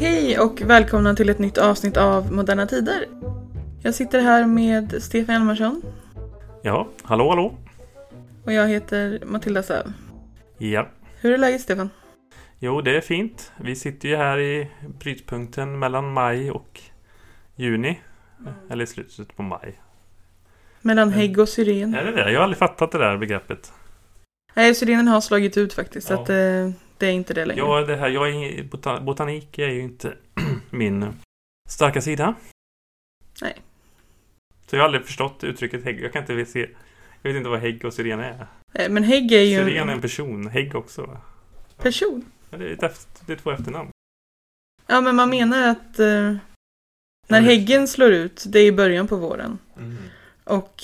Hej och välkomna till ett nytt avsnitt av Moderna Tider. Jag sitter här med Stefan Hjalmarsson Ja, hallå hallå. och jag heter Matilda Säv. Ja. Hur är läget Stefan? Jo, det är fint. Vi sitter ju här i brytpunkten mellan maj och juni. Eller i slutet på maj. Mellan hägg och syren. Är det det? Jag har aldrig fattat det där begreppet. Nej, syrenen har slagit ut faktiskt. Så Ja. att eh, det är inte det längre. Ja, det här, jag är, botan, botanik är ju inte min starka sida. Nej. Så jag har aldrig förstått uttrycket hägg. Jag kan inte se. Jag vet inte vad hägg och syren är. Eh, Men hägg är ju Syren är en en person. Hägg också va? person. Ja, Det är, ett efter, det är två efternamn. Ja, men man menar att eh, när häggen slår ut, det är i början på våren. Och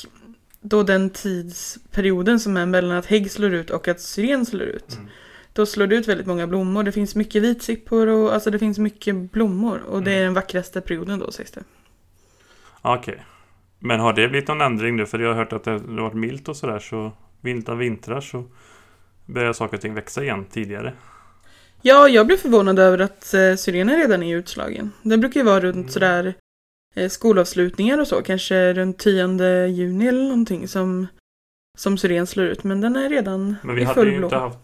då den tidsperioden som är mellan att hägg slår ut och att syren slår ut. Mm. Då slår det ut väldigt många blommor. Det finns mycket vitsippor och alltså det finns mycket blommor. Och det är Mm. den vackraste perioden då sägs det. Okej. Men har det blivit någon ändring nu? För jag har hört att det har varit milt och sådär så Vilda vintrar så Börjar saker och ting växa igen tidigare. Ja, jag blev förvånad över att eh, syrenen redan är utslagen. Det brukar ju vara runt Mm. sådär eh, skolavslutningar och så. Kanske runt 10 juni eller någonting som, som syren slår ut. Men den är redan Men vi i hade ju inte haft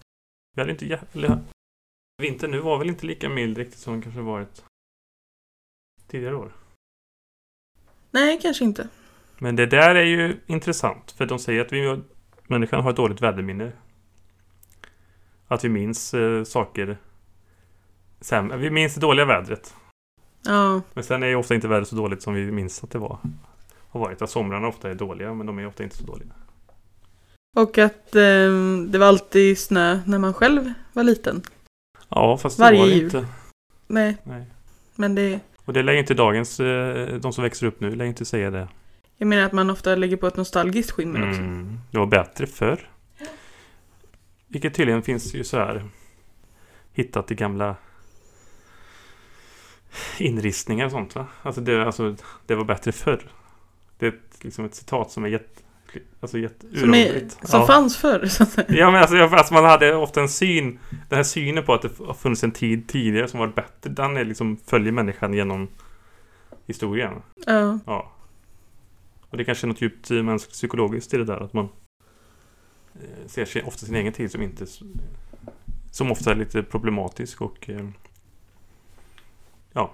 Vi hade inte jä- eller, Vintern nu var väl inte lika mild riktigt som den kanske varit Tidigare år. Nej, kanske inte. Men det där är ju intressant. För de säger att vi människan har ett dåligt väderminne. Att vi minns eh, saker sämre. Vi minns det dåliga vädret. Ja, Men sen är ju ofta inte vädret så dåligt som vi minns att det var. Har varit. Att somrarna ofta är dåliga, men de är ofta inte så dåliga. och att eh, det var alltid snö när man själv var liten. Ja, fast det Varje var det inte. Nej, Nej. men det... Och det lär ju inte dagens, eh, de som växer upp nu, lär ju inte säga det. Jag menar att man ofta lägger på ett nostalgiskt skimmer också. Mm, det var bättre förr. Vilket tydligen finns ju så här hittat i gamla inristningar och sånt va? Alltså det, alltså, det var bättre förr. Det är ett, liksom ett citat som är jätte, alltså jätte Som, är, som ja. fanns förr, så att säga. Ja men alltså, alltså man hade ofta en syn Den här synen på att det har funnits en tid tidigare som var bättre Den är liksom följer människan genom historien Ja. Ja Och det kanske är något djupt eh, mänskligt psykologiskt i det där att man eh, Ser sin, ofta sin egen tid som inte Som ofta är lite problematisk och eh,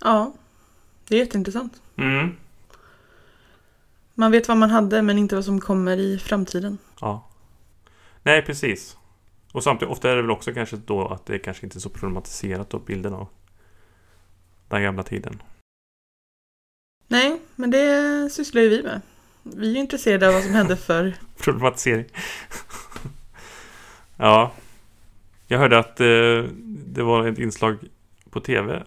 ja, det är jätteintressant. mm, Man vet vad man hade men inte vad som kommer i framtiden. Ja Nej precis Och samtidigt ofta är det väl också kanske då att det kanske inte är så problematiserat då bilden av Den gamla tiden Nej, men det sysslar ju vi med. Vi är ju intresserade av vad som hände förr. problematisering. ja. Jag hörde att eh, det var ett inslag på tv.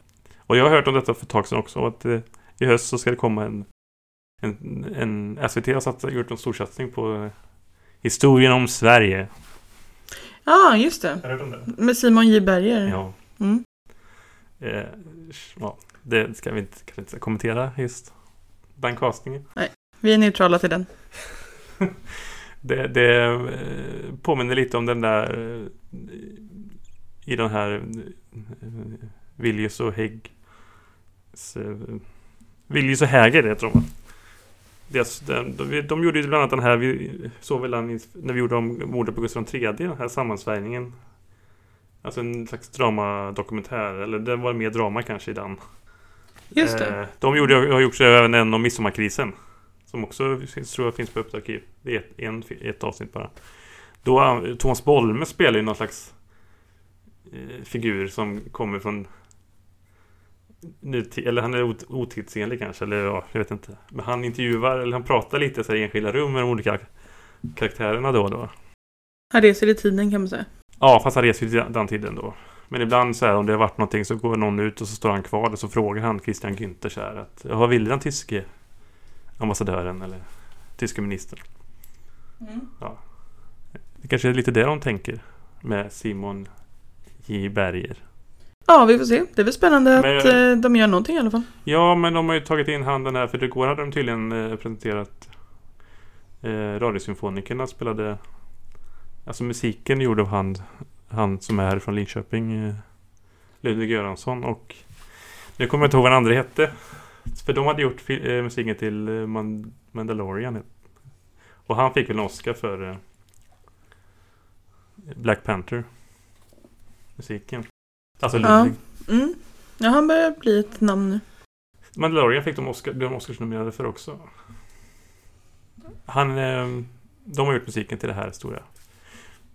Och jag har hört om detta för ett tag sedan också. Att eh, i höst så ska det komma en... En, en SVT har satt, gjort en storsatsning på eh, historien om Sverige. Ja, just det. Har du hört om det? Med Simon J. Berger. Ja. Mm. Eh, ja. Det ska vi inte, kan inte kommentera just den castingen. Vi är neutrala till den. Det, det eh, påminner lite om den där i den här Viljus och Hägg Viljus och Häger heter de va? Deras, de, de, de gjorde ju bland annat den här Vi såg väl den när vi gjorde om mordet på Gustav III Den här sammansvärjningen Alltså en slags dramadokumentär Eller det var mer drama kanske i den Just det. Eh, De gjorde, har gjort även en om midsommarkrisen. Som också tror jag finns på Uppdrag Arkiv. Det är ett, en, ett avsnitt bara. Då, eh, Thomas Bolme spelar ju någon slags eh, figur som kommer från eller han är ot, otidsenlig kanske, eller ja, jag vet inte. Men han intervjuar, eller han pratar lite så här, i enskilda rum med de olika karaktärerna då och då. Han reser i tiden kan man säga. Ja, fast han reser till den tiden då. Men ibland så här om det har varit någonting så går någon ut och så står han kvar och så frågar han Christian Günther så här att "Ja, vad ville den tyske ambassadören eller tyske ministern? Det kanske är lite det de tänker med Simon J. Berger. Ja, vi får se. Det är väl spännande Men- att eh, de gör någonting i alla fall. Ja, men de har ju tagit in handen här. För det går hade de tydligen eh, presenterat eh, Radiosymfonikerna spelade... Alltså musiken gjord av han, han som är härifrån Linköping. Eh, Ludvig Göransson och... Nu kommer jag inte ihåg vad den andra hette. För de hade gjort eh, musiken till eh, Man- Mandalorian. Och han fick väl en Oscar för eh, Black Panther. Musiken. Alltså Ja. Ludvig. Mm. Ja, han börjar bli ett namn nu. Mandalorian fick de, Oscar, de Oscarsnominerade för också. Han... Eh, de har gjort musiken till det här stora.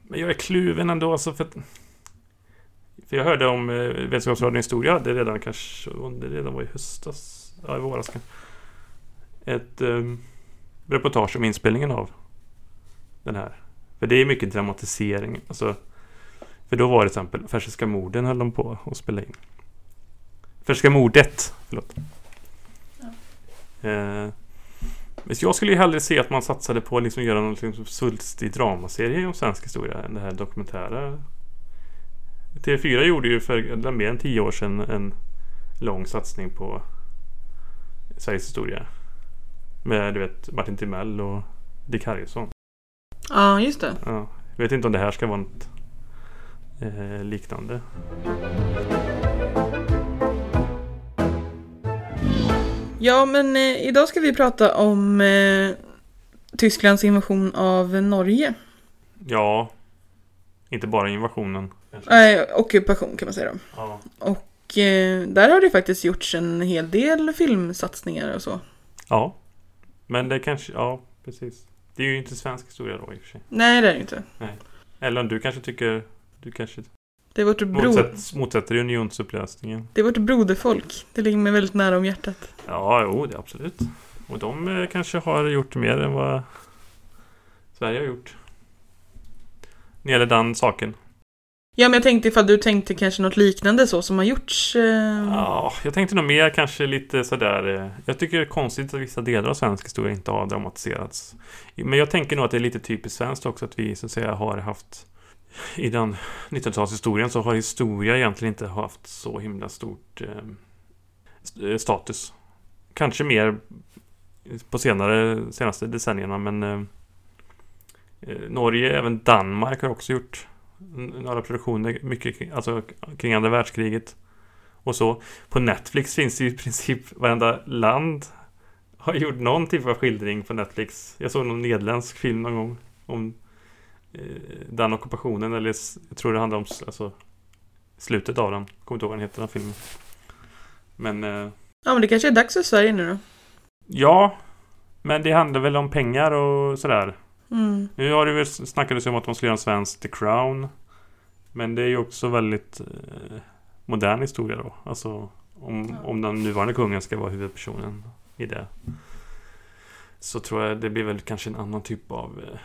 Men jag är kluven ändå alltså för att... För jag hörde om eh, Vetenskapsradion Historia. Det redan kanske... Det redan var i höstas. Ja, i våras kanske. Ett eh, reportage om inspelningen av den här. För det är mycket dramatisering. Alltså, för då var det till exempel Persiska morden höll de på att spela in. Persiska mordet, förlåt. Eh, men jag skulle ju hellre se att man satsade på att liksom göra någon liksom svulstig dramaserie om svensk historia än det här dokumentära. TV4 gjorde ju för mer än tio år sedan en lång satsning på Sveriges historia. Med du vet Martin Timell och Dick Harrison. Ja, just det. Ja, jag vet inte om det här ska vara något eh, liknande. Ja, men eh, idag ska vi prata om eh, Tysklands invasion av Norge. Ja, inte bara invasionen. Eh, ockupation kan man säga då. Ja. Och eh, där har det faktiskt gjorts en hel del filmsatsningar och så. ja, men det kanske, ja precis. Det är ju inte svensk historia då i och för sig. Nej, det är det inte. Eller om du kanske tycker, du kanske Det är vårt, bro- motsätt, motsätter dig unionsupplösningen. det är vårt broderfolk. Det ligger mig väldigt nära om hjärtat. Ja, jo, det absolut. Och de eh, kanske har gjort mer än vad Sverige har gjort. När det gäller den saken. Ja, men jag tänkte ifall du tänkte kanske något liknande så som har gjorts. Eh, Ja, jag tänkte nog mer kanske lite sådär. eh, Jag tycker det är konstigt att vissa delar av svensk historia inte har dramatiserats. Men jag tänker nog att det är lite typiskt svenskt också att vi så att säga har haft i den 1900-talshistorien så har historia egentligen inte haft så himla stort eh, eh status. Kanske mer på senare, senaste decennierna men eh, eh Norge, även Danmark har också gjort några produktioner mycket kring- alltså, kring andra världskriget och så. På Netflix finns det ju i princip varenda land har gjort någon typ av skildring på Netflix. Jag såg någon nederländsk film någon gång om den ockupationen eller jag tror det handlar om alltså, slutet av den. Kommer inte ihåg vad den heter den filmen. Men eh, ja, men det kanske är dags för Sverige nu då. ja, men det handlar väl om pengar och sådär. Mm. Nu har det väl snackades om att de skulle göra en svensk The Crown. Men det är ju också väldigt eh, modern historia då. Alltså om, om den nuvarande kungen ska vara huvudpersonen i det. Så tror jag det blir väl kanske en annan typ av eh,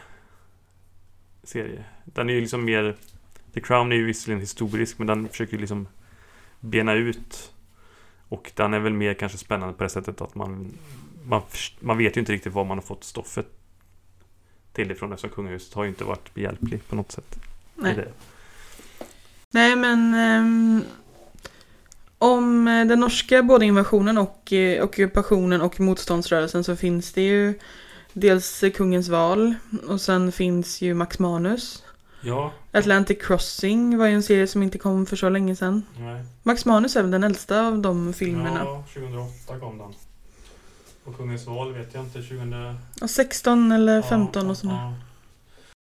serie. Den är ju liksom mer... The Crown är ju visserligen historisk men den försöker ju liksom bena ut. Och den är väl mer kanske spännande på det sättet att man... Man, man vet ju inte riktigt var man har fått stoffet till ifrån eftersom kungahuset har ju inte varit behjälplig på något sätt. Nej. det. Nej, men ehm, om eh, den norska både invasionen och eh, ockupationen och motståndsrörelsen så finns det ju dels Kungens val och sen finns ju Max Manus. Ja, Atlantic Crossing var ju en serie som inte kom för så länge sedan. nej. Max Manus är väl den äldsta av de filmerna. Ja, 2008 kom den. Och Kungens val vet jag inte, 2000... Och 16 eller Ja, 15 och sådär. ja.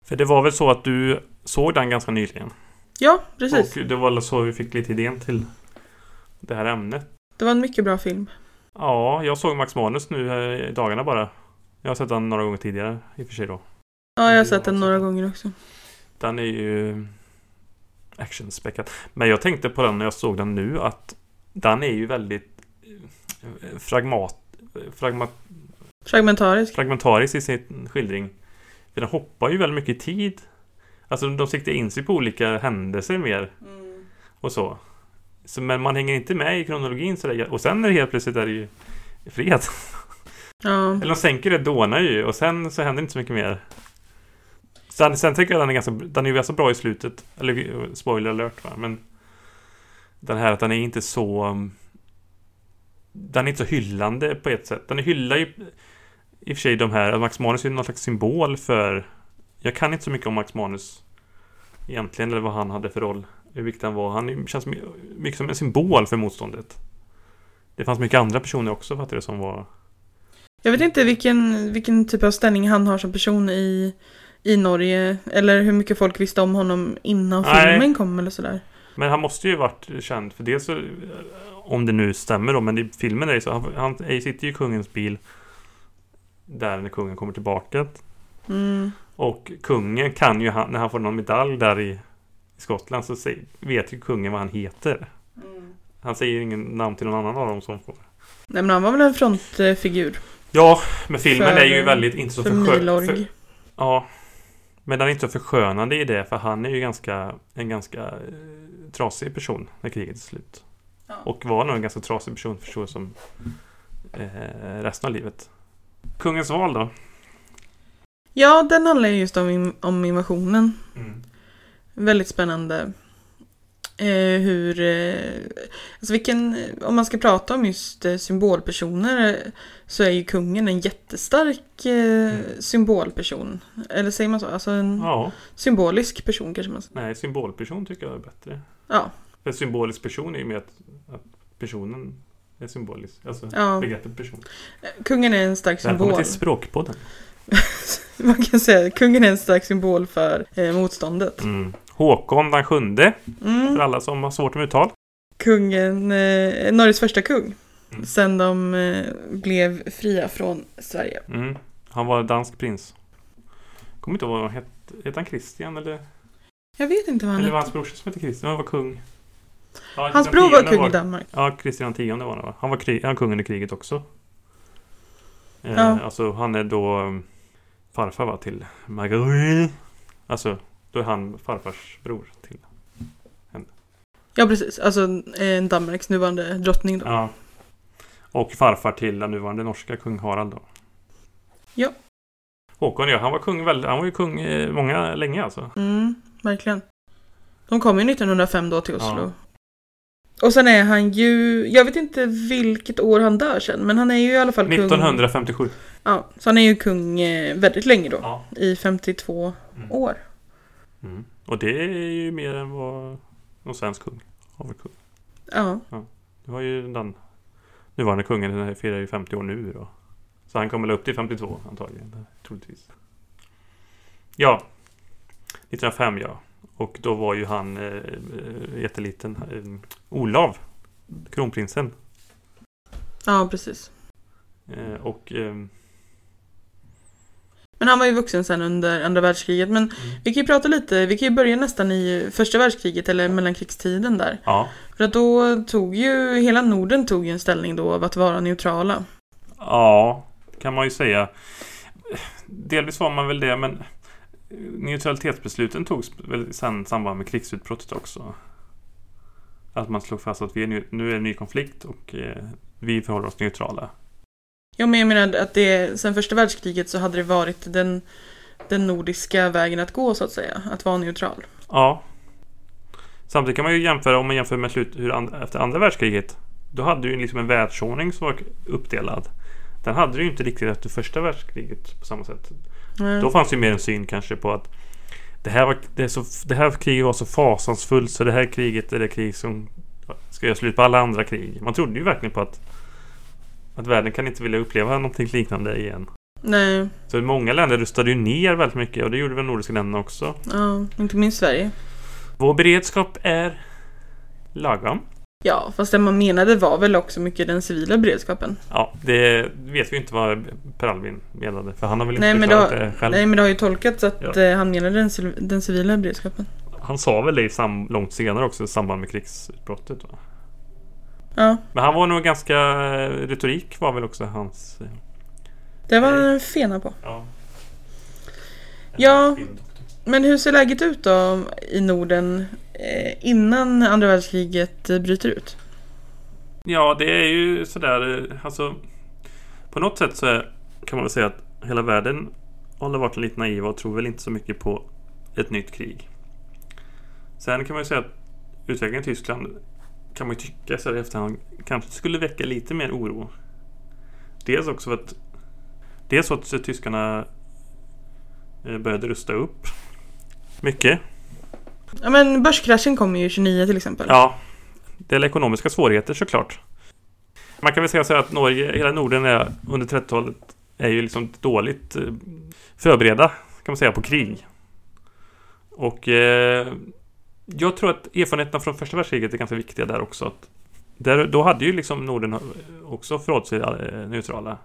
För det var väl så att du såg den ganska nyligen? Ja, precis. Och det var väl så vi fick lite idén till det här ämnet. Det var en mycket bra film. Ja, jag såg Max Manus nu eh, i dagarna bara. Jag har sett den några gånger tidigare i och för sig då. Ja, jag har sett den några gånger också. Den är ju actionspäckad. Men jag tänkte på den när jag såg den nu att den är ju väldigt eh, fragmat, fragmat, Fragmentarisk. fragmentarisk i sin skildring. För den hoppar ju väldigt mycket i tid. Alltså de siktar in sig på olika händelser mer och så. så men man hänger inte med i kronologin sådär. Och sen är det helt plötsligt är det ju fred. Ja. Eller de sänker det, dånar ju och sen så händer inte så mycket mer. Sen, sen tycker jag den är ganska, den är ganska bra i slutet. Eller spoiler alert va, men Den här att den är inte så... Mm, den är inte så hyllande på ett sätt. Den hyllar ju i och för sig de här... Max Manus är ju någon slags symbol för... Jag kan inte så mycket om Max Manus egentligen, eller vad han hade för roll. Hur viktig han var. Han känns mycket som en symbol för motståndet. Det fanns mycket andra personer också fattar du som var... Jag vet inte vilken, vilken typ av ställning han har som person i, i Norge. Eller hur mycket folk visste om honom innan Nej. filmen kom eller sådär. Men han måste ju varit känd för det så... Om det nu stämmer då, men i filmen är det så. Han, han sitter ju i kungens bil. Där när kungen kommer tillbaka. Mm. Och kungen kan ju, när han får någon medalj där i, i Skottland så säger, vet ju kungen vad han heter. Han säger ingen namn till någon annan av dem som får. Nej men han var väl en frontfigur. Ja, men filmen För- är ju väldigt inte så För Milorg. för, Ja. Men den är inte så förskönande i det för han är ju ganska en ganska eh, trasig person när kriget är slut. Ja. Och var nog en ganska trasig person för så som eh, resten av livet. Kungens val då? Ja, den handlar ju just om, om invasionen. Mm. Väldigt spännande. Eh, hur, eh, alltså vilken, om man ska prata om just eh, symbolpersoner så är ju kungen en jättestark eh, symbolperson. Eller säger man så? Alltså en Ja, symbolisk person kanske man säger. nej symbolperson tycker jag är bättre. Ja, För symbolisk person är ju mer att, att personen är symbolisk. Alltså ja. begreppet person. Kungen är en stark Välkommen symbol. till Språkpodden. Man kan säga att kungen är en stark symbol för eh, motståndet. Mm. Håkon den sjunde, för Mm. alla som har svårt med uttal. Kungen, eh, Norges första kung. Mm. Sen de eh, blev fria från Sverige. Mm. Han var dansk prins. Kommer inte ihåg vad han hette. Hette han Christian eller? Jag vet inte vad han eller var hette. hans brorsa som hette Christian? Han var kung. Ja, Hans bror var kung i Danmark. Ja, Kristian tionde var det va? Han var krig, han kungen i kriget också. Eh, Ja. Alltså han är då um, farfar va till Marguerite. Alltså då är han farfars bror till. Ja, precis. Alltså eh, Danmarks nuvarande drottning då. Ja. Och farfar till den nuvarande norska kung Harald då. Ja. Håkon ja, han var kung väldigt, han var ju kung eh, många länge alltså. Mm, verkligen. De kom ju 1905 då till Oslo. Ja. Och sen är han ju, jag vet inte vilket år han dör sen, men han är ju i alla fall kung. 1957. Ja, så han är ju kung eh, väldigt länge då. Ja. I 52 Mm. år. Mm. Och det är ju mer än vad någon svensk kung har varit kung. Ja. Det var ju den nuvarande kungen, den firar ju 50 år nu då. Så han kommer väl upp till 52 antagligen, troligtvis. Ja, 1905 ja. Och då var ju han eh, jätteliten. Eh, Olav, kronprinsen. Ja, precis. Eh, och eh, Men han var ju vuxen sen under andra världskriget. Men vi kan ju prata lite, vi kan ju börja nästan i första världskriget eller mellankrigstiden där. ja, För att då tog ju, hela Norden tog ju en ställning då av att vara neutrala. ja, kan man ju säga. Delvis var man väl det, men neutralitetsbesluten togs väl sen i samband med krigsutbrottet också. Att man slog fast att vi är nu, nu är det en ny konflikt och eh, vi förhåller oss neutrala. Ja, men jag menar att det, sen första världskriget så hade det varit den, den nordiska vägen att gå så att säga. Att vara neutral. Ja. Samtidigt kan man ju jämföra, om man jämför med slut, hur and, efter andra världskriget. Då hade du ju liksom en världsordning som var uppdelad. Den hade du ju inte riktigt efter första världskriget på samma sätt. Mm. Då fanns ju mer en syn kanske på att det här, var, det, så, det här kriget var så fasansfullt så det här kriget är det krig som ska göra slut på alla andra krig. Man trodde ju verkligen på att att världen kan inte vilja uppleva någonting liknande igen. Nej, Så många länder rustade ju ner väldigt mycket och det gjorde väl nordiska länderna också. ja, inte minst Sverige. Vår beredskap är lagom. Ja, fast det man menade var väl också mycket den civila beredskapen. Ja, det vet vi inte vad Per Albin menade för han har väl inte Nej men, det har, det själv. nej men det har ju tolkats att Ja. eh, han menade den, den civila beredskapen. Han sa väl det i sam, långt senare också i samband med krigsutbrottet. Va? Ja, Men han var nog ganska... Retorik var väl också hans... eh, det var han fena på. Ja. Ja. Men hur ser läget ut då i Norden eh, innan andra världskriget eh, bryter ut? Ja, det är ju sådär... eh, Alltså... På något sätt så är, kan man väl säga att hela världen håller varit lite naiva och tror väl inte så mycket på ett nytt krig. Sen kan man ju säga att utvecklingen i Tyskland kan man ju tycka så här i efterhand kanske skulle väcka lite mer oro. Dels också för att Dels så att tyskarna eh, började rusta upp mycket. Ja men börskraschen kom ju 29 till exempel. Ja, det är ekonomiska svårigheter såklart. Man kan väl säga så här att Norge, hela Norden är under 30-talet är ju liksom dåligt eh, förberedda kan man säga på krig. Och eh, jag tror att erfarenheterna från första världskriget är ganska viktiga där också. Att där, då hade ju liksom Norden också förhållit sig eh, neutrala.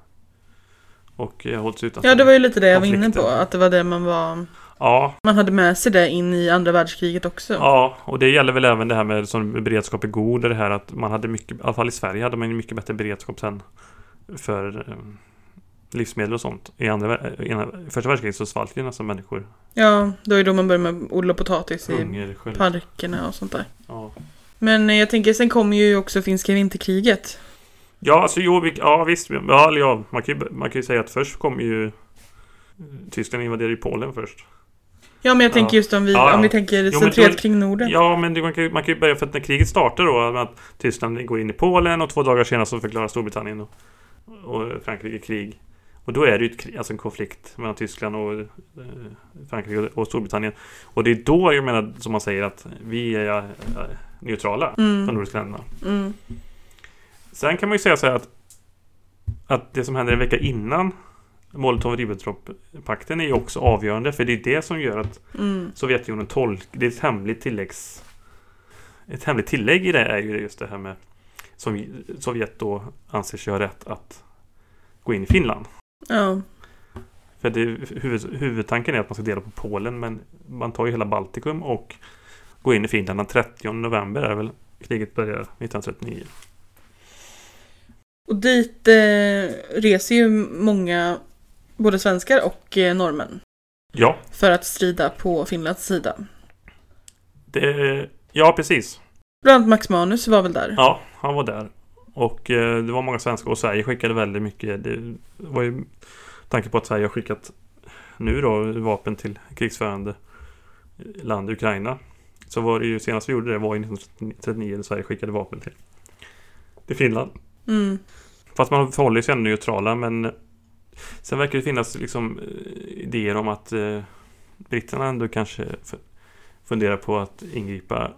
Och eh, hållit sig utanför Ja det var ju lite det jag var inne på, att det var det man var Ja, Man hade med sig det in i andra världskriget också. ja, och det gäller väl även det här med som beredskap är god. och Det här att man hade mycket, i alla fall i Sverige hade man mycket bättre beredskap sen för eh, livsmedel och sånt. I andra, i ena- i första världskriget så svalt ju nästan människor. Ja, då är då man börjar med odla potatis i Hunger, sköld. parkerna och sånt där. Ja. Men eh, jag tänker, sen kommer ju också finska vinterkriget. Ja, alltså jo, vi, ja visst. Ja, ja, man, kan ju, man kan ju säga att först kom ju eh, Tyskland invaderade ju Polen först. Ja, men jag Ja. tänker just om vi, Ja, ja. om vi tänker centrerat då- kring Norden. Ja, men det, man, kan, man kan ju börja för att när kriget startar då, att Tyskland går in i Polen och två dagar senare så förklarar Storbritannien och, och Frankrike krig. Och då är det ju alltså en konflikt mellan Tyskland och eh, Frankrike och Storbritannien. Och det är då jag menar, som man säger, att vi är eh, neutrala, de Mm, nordiska länderna. mm, Sen kan man ju säga så här att, att det som händer en vecka innan Molotov-Ribbentrop-pakten är ju också avgörande. För det är det som gör att mm. Sovjetunionen tolk... Det är ett hemligt tilläggs... Ett hemligt tillägg i det är ju just det här med som Sovjet då anser sig ha rätt att gå in i Finland. Ja, För det, huvud, huvudtanken är att man ska dela på Polen men man tar ju hela Baltikum och går in i Finland den 30 november är väl kriget börjar 1939. och dit eh, reser ju många, både svenskar och eh, norrmän, Ja, för att strida på Finlands sida. det, ja precis. Bland annat Max Manus var väl där? Ja, han var där. Och eh, det var många svenskar och Sverige skickade väldigt mycket. Det var ju tanke på att Sverige har skickat nu då vapen till krigsförande land Ukraina. Så var det ju senast vi gjorde det var ju 1939 när Sverige skickade vapen till, till Finland. Mm. Fast man förhåller sig ändå neutrala men sen verkar det finnas liksom eh, idéer om att eh, britterna ändå kanske funderar på att ingripa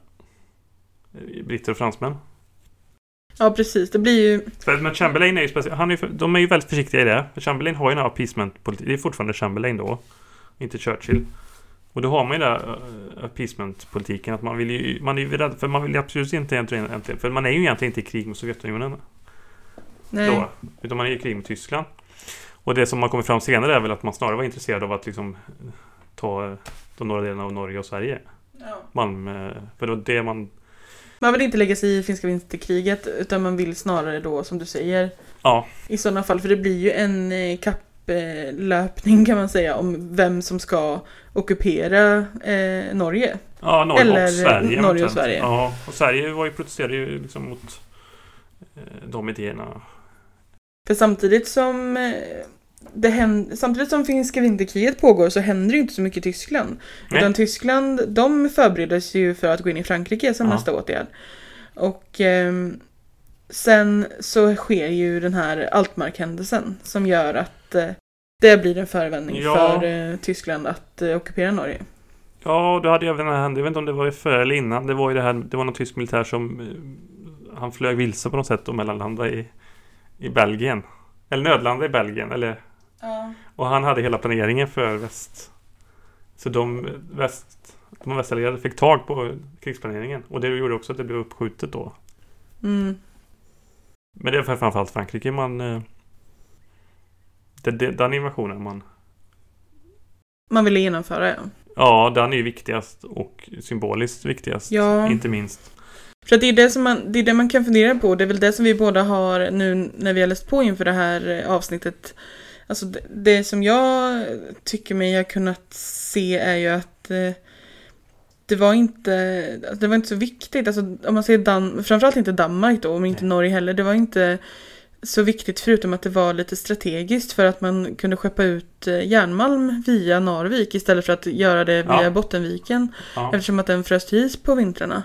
eh, britter och fransmän. Ja, precis. Det blir ju... För- Men Chamberlain är ju speciellt. Han är, ju de är ju väldigt försiktiga i det. För Chamberlain har ju den här appeasement-politik. Det är fortfarande Chamberlain då. Inte Churchill. Och då har man ju den här uh, appeasement-politiken. Att man vill ju, man är ju rädd, för man vill ju absolut inte egentligen, för man är ju egentligen inte i krig med Sovjetunionen Nej. då. Utan man är i krig med Tyskland. Och det som har kommit fram senare är väl att man snarare var intresserad av att liksom ta eh, de norra delarna av Norge och Sverige. Ja. Malmö, för det var det man... Man vill inte lägga sig i finska vinterkriget, utan man vill snarare då, som du säger, Ja, i sådana fall, för det blir ju en eh, kapplöpning kan man säga, om vem som ska ockupera eh, Norge. Ja, Norge Eller, och Sverige. Norge och. Sverige. Ja, och Sverige var ju, protesterade ju liksom mot eh, de idéerna. För samtidigt som eh, det händer, samtidigt som finska vinterkriget pågår så händer det ju inte så mycket i Tyskland. Nej. Utan Tyskland, de förbereder sig ju för att gå in i Frankrike som Ja. nästa åtgärd. Och ehm, sen så sker ju den här Altmark-händelsen som gör att eh, det blir en förevändning Ja. för eh, Tyskland att eh, ockupera Norge. Ja, då hade jag även här, jag vet inte om det var före eller innan. Det var ju det här, det var någon tysk militär som eh, han flög vilse på något sätt och mellanlandade i, i Belgien. Eller nödlandade i Belgien. Eller, och han hade hela planeringen för väst. Så de väst, de västallierade fick tag på krigsplaneringen. Och det gjorde också att det blev uppskjutet då. Mm. Men det är för framförallt Frankrike man... eh, Det, det, den invasionen man... Man ville genomföra ja. Ja, den är ju viktigast och symboliskt viktigast. Ja. Inte minst. För att det är det, som man, det är det man kan fundera på. Det är väl det som vi båda har nu när vi har läst på inför det här eh, avsnittet. Alltså det, det som jag tycker mig ha kunnat se är ju att eh, det var inte, det var inte så viktigt. Alltså om man säger Dan, framförallt inte Danmark då, men inte. Norge heller. Det var inte så viktigt förutom att det var lite strategiskt för att man kunde skeppa ut eh, järnmalm via Narvik istället för att göra det via Ja. Bottenviken. Ja. Eftersom att den frös till is på vintrarna.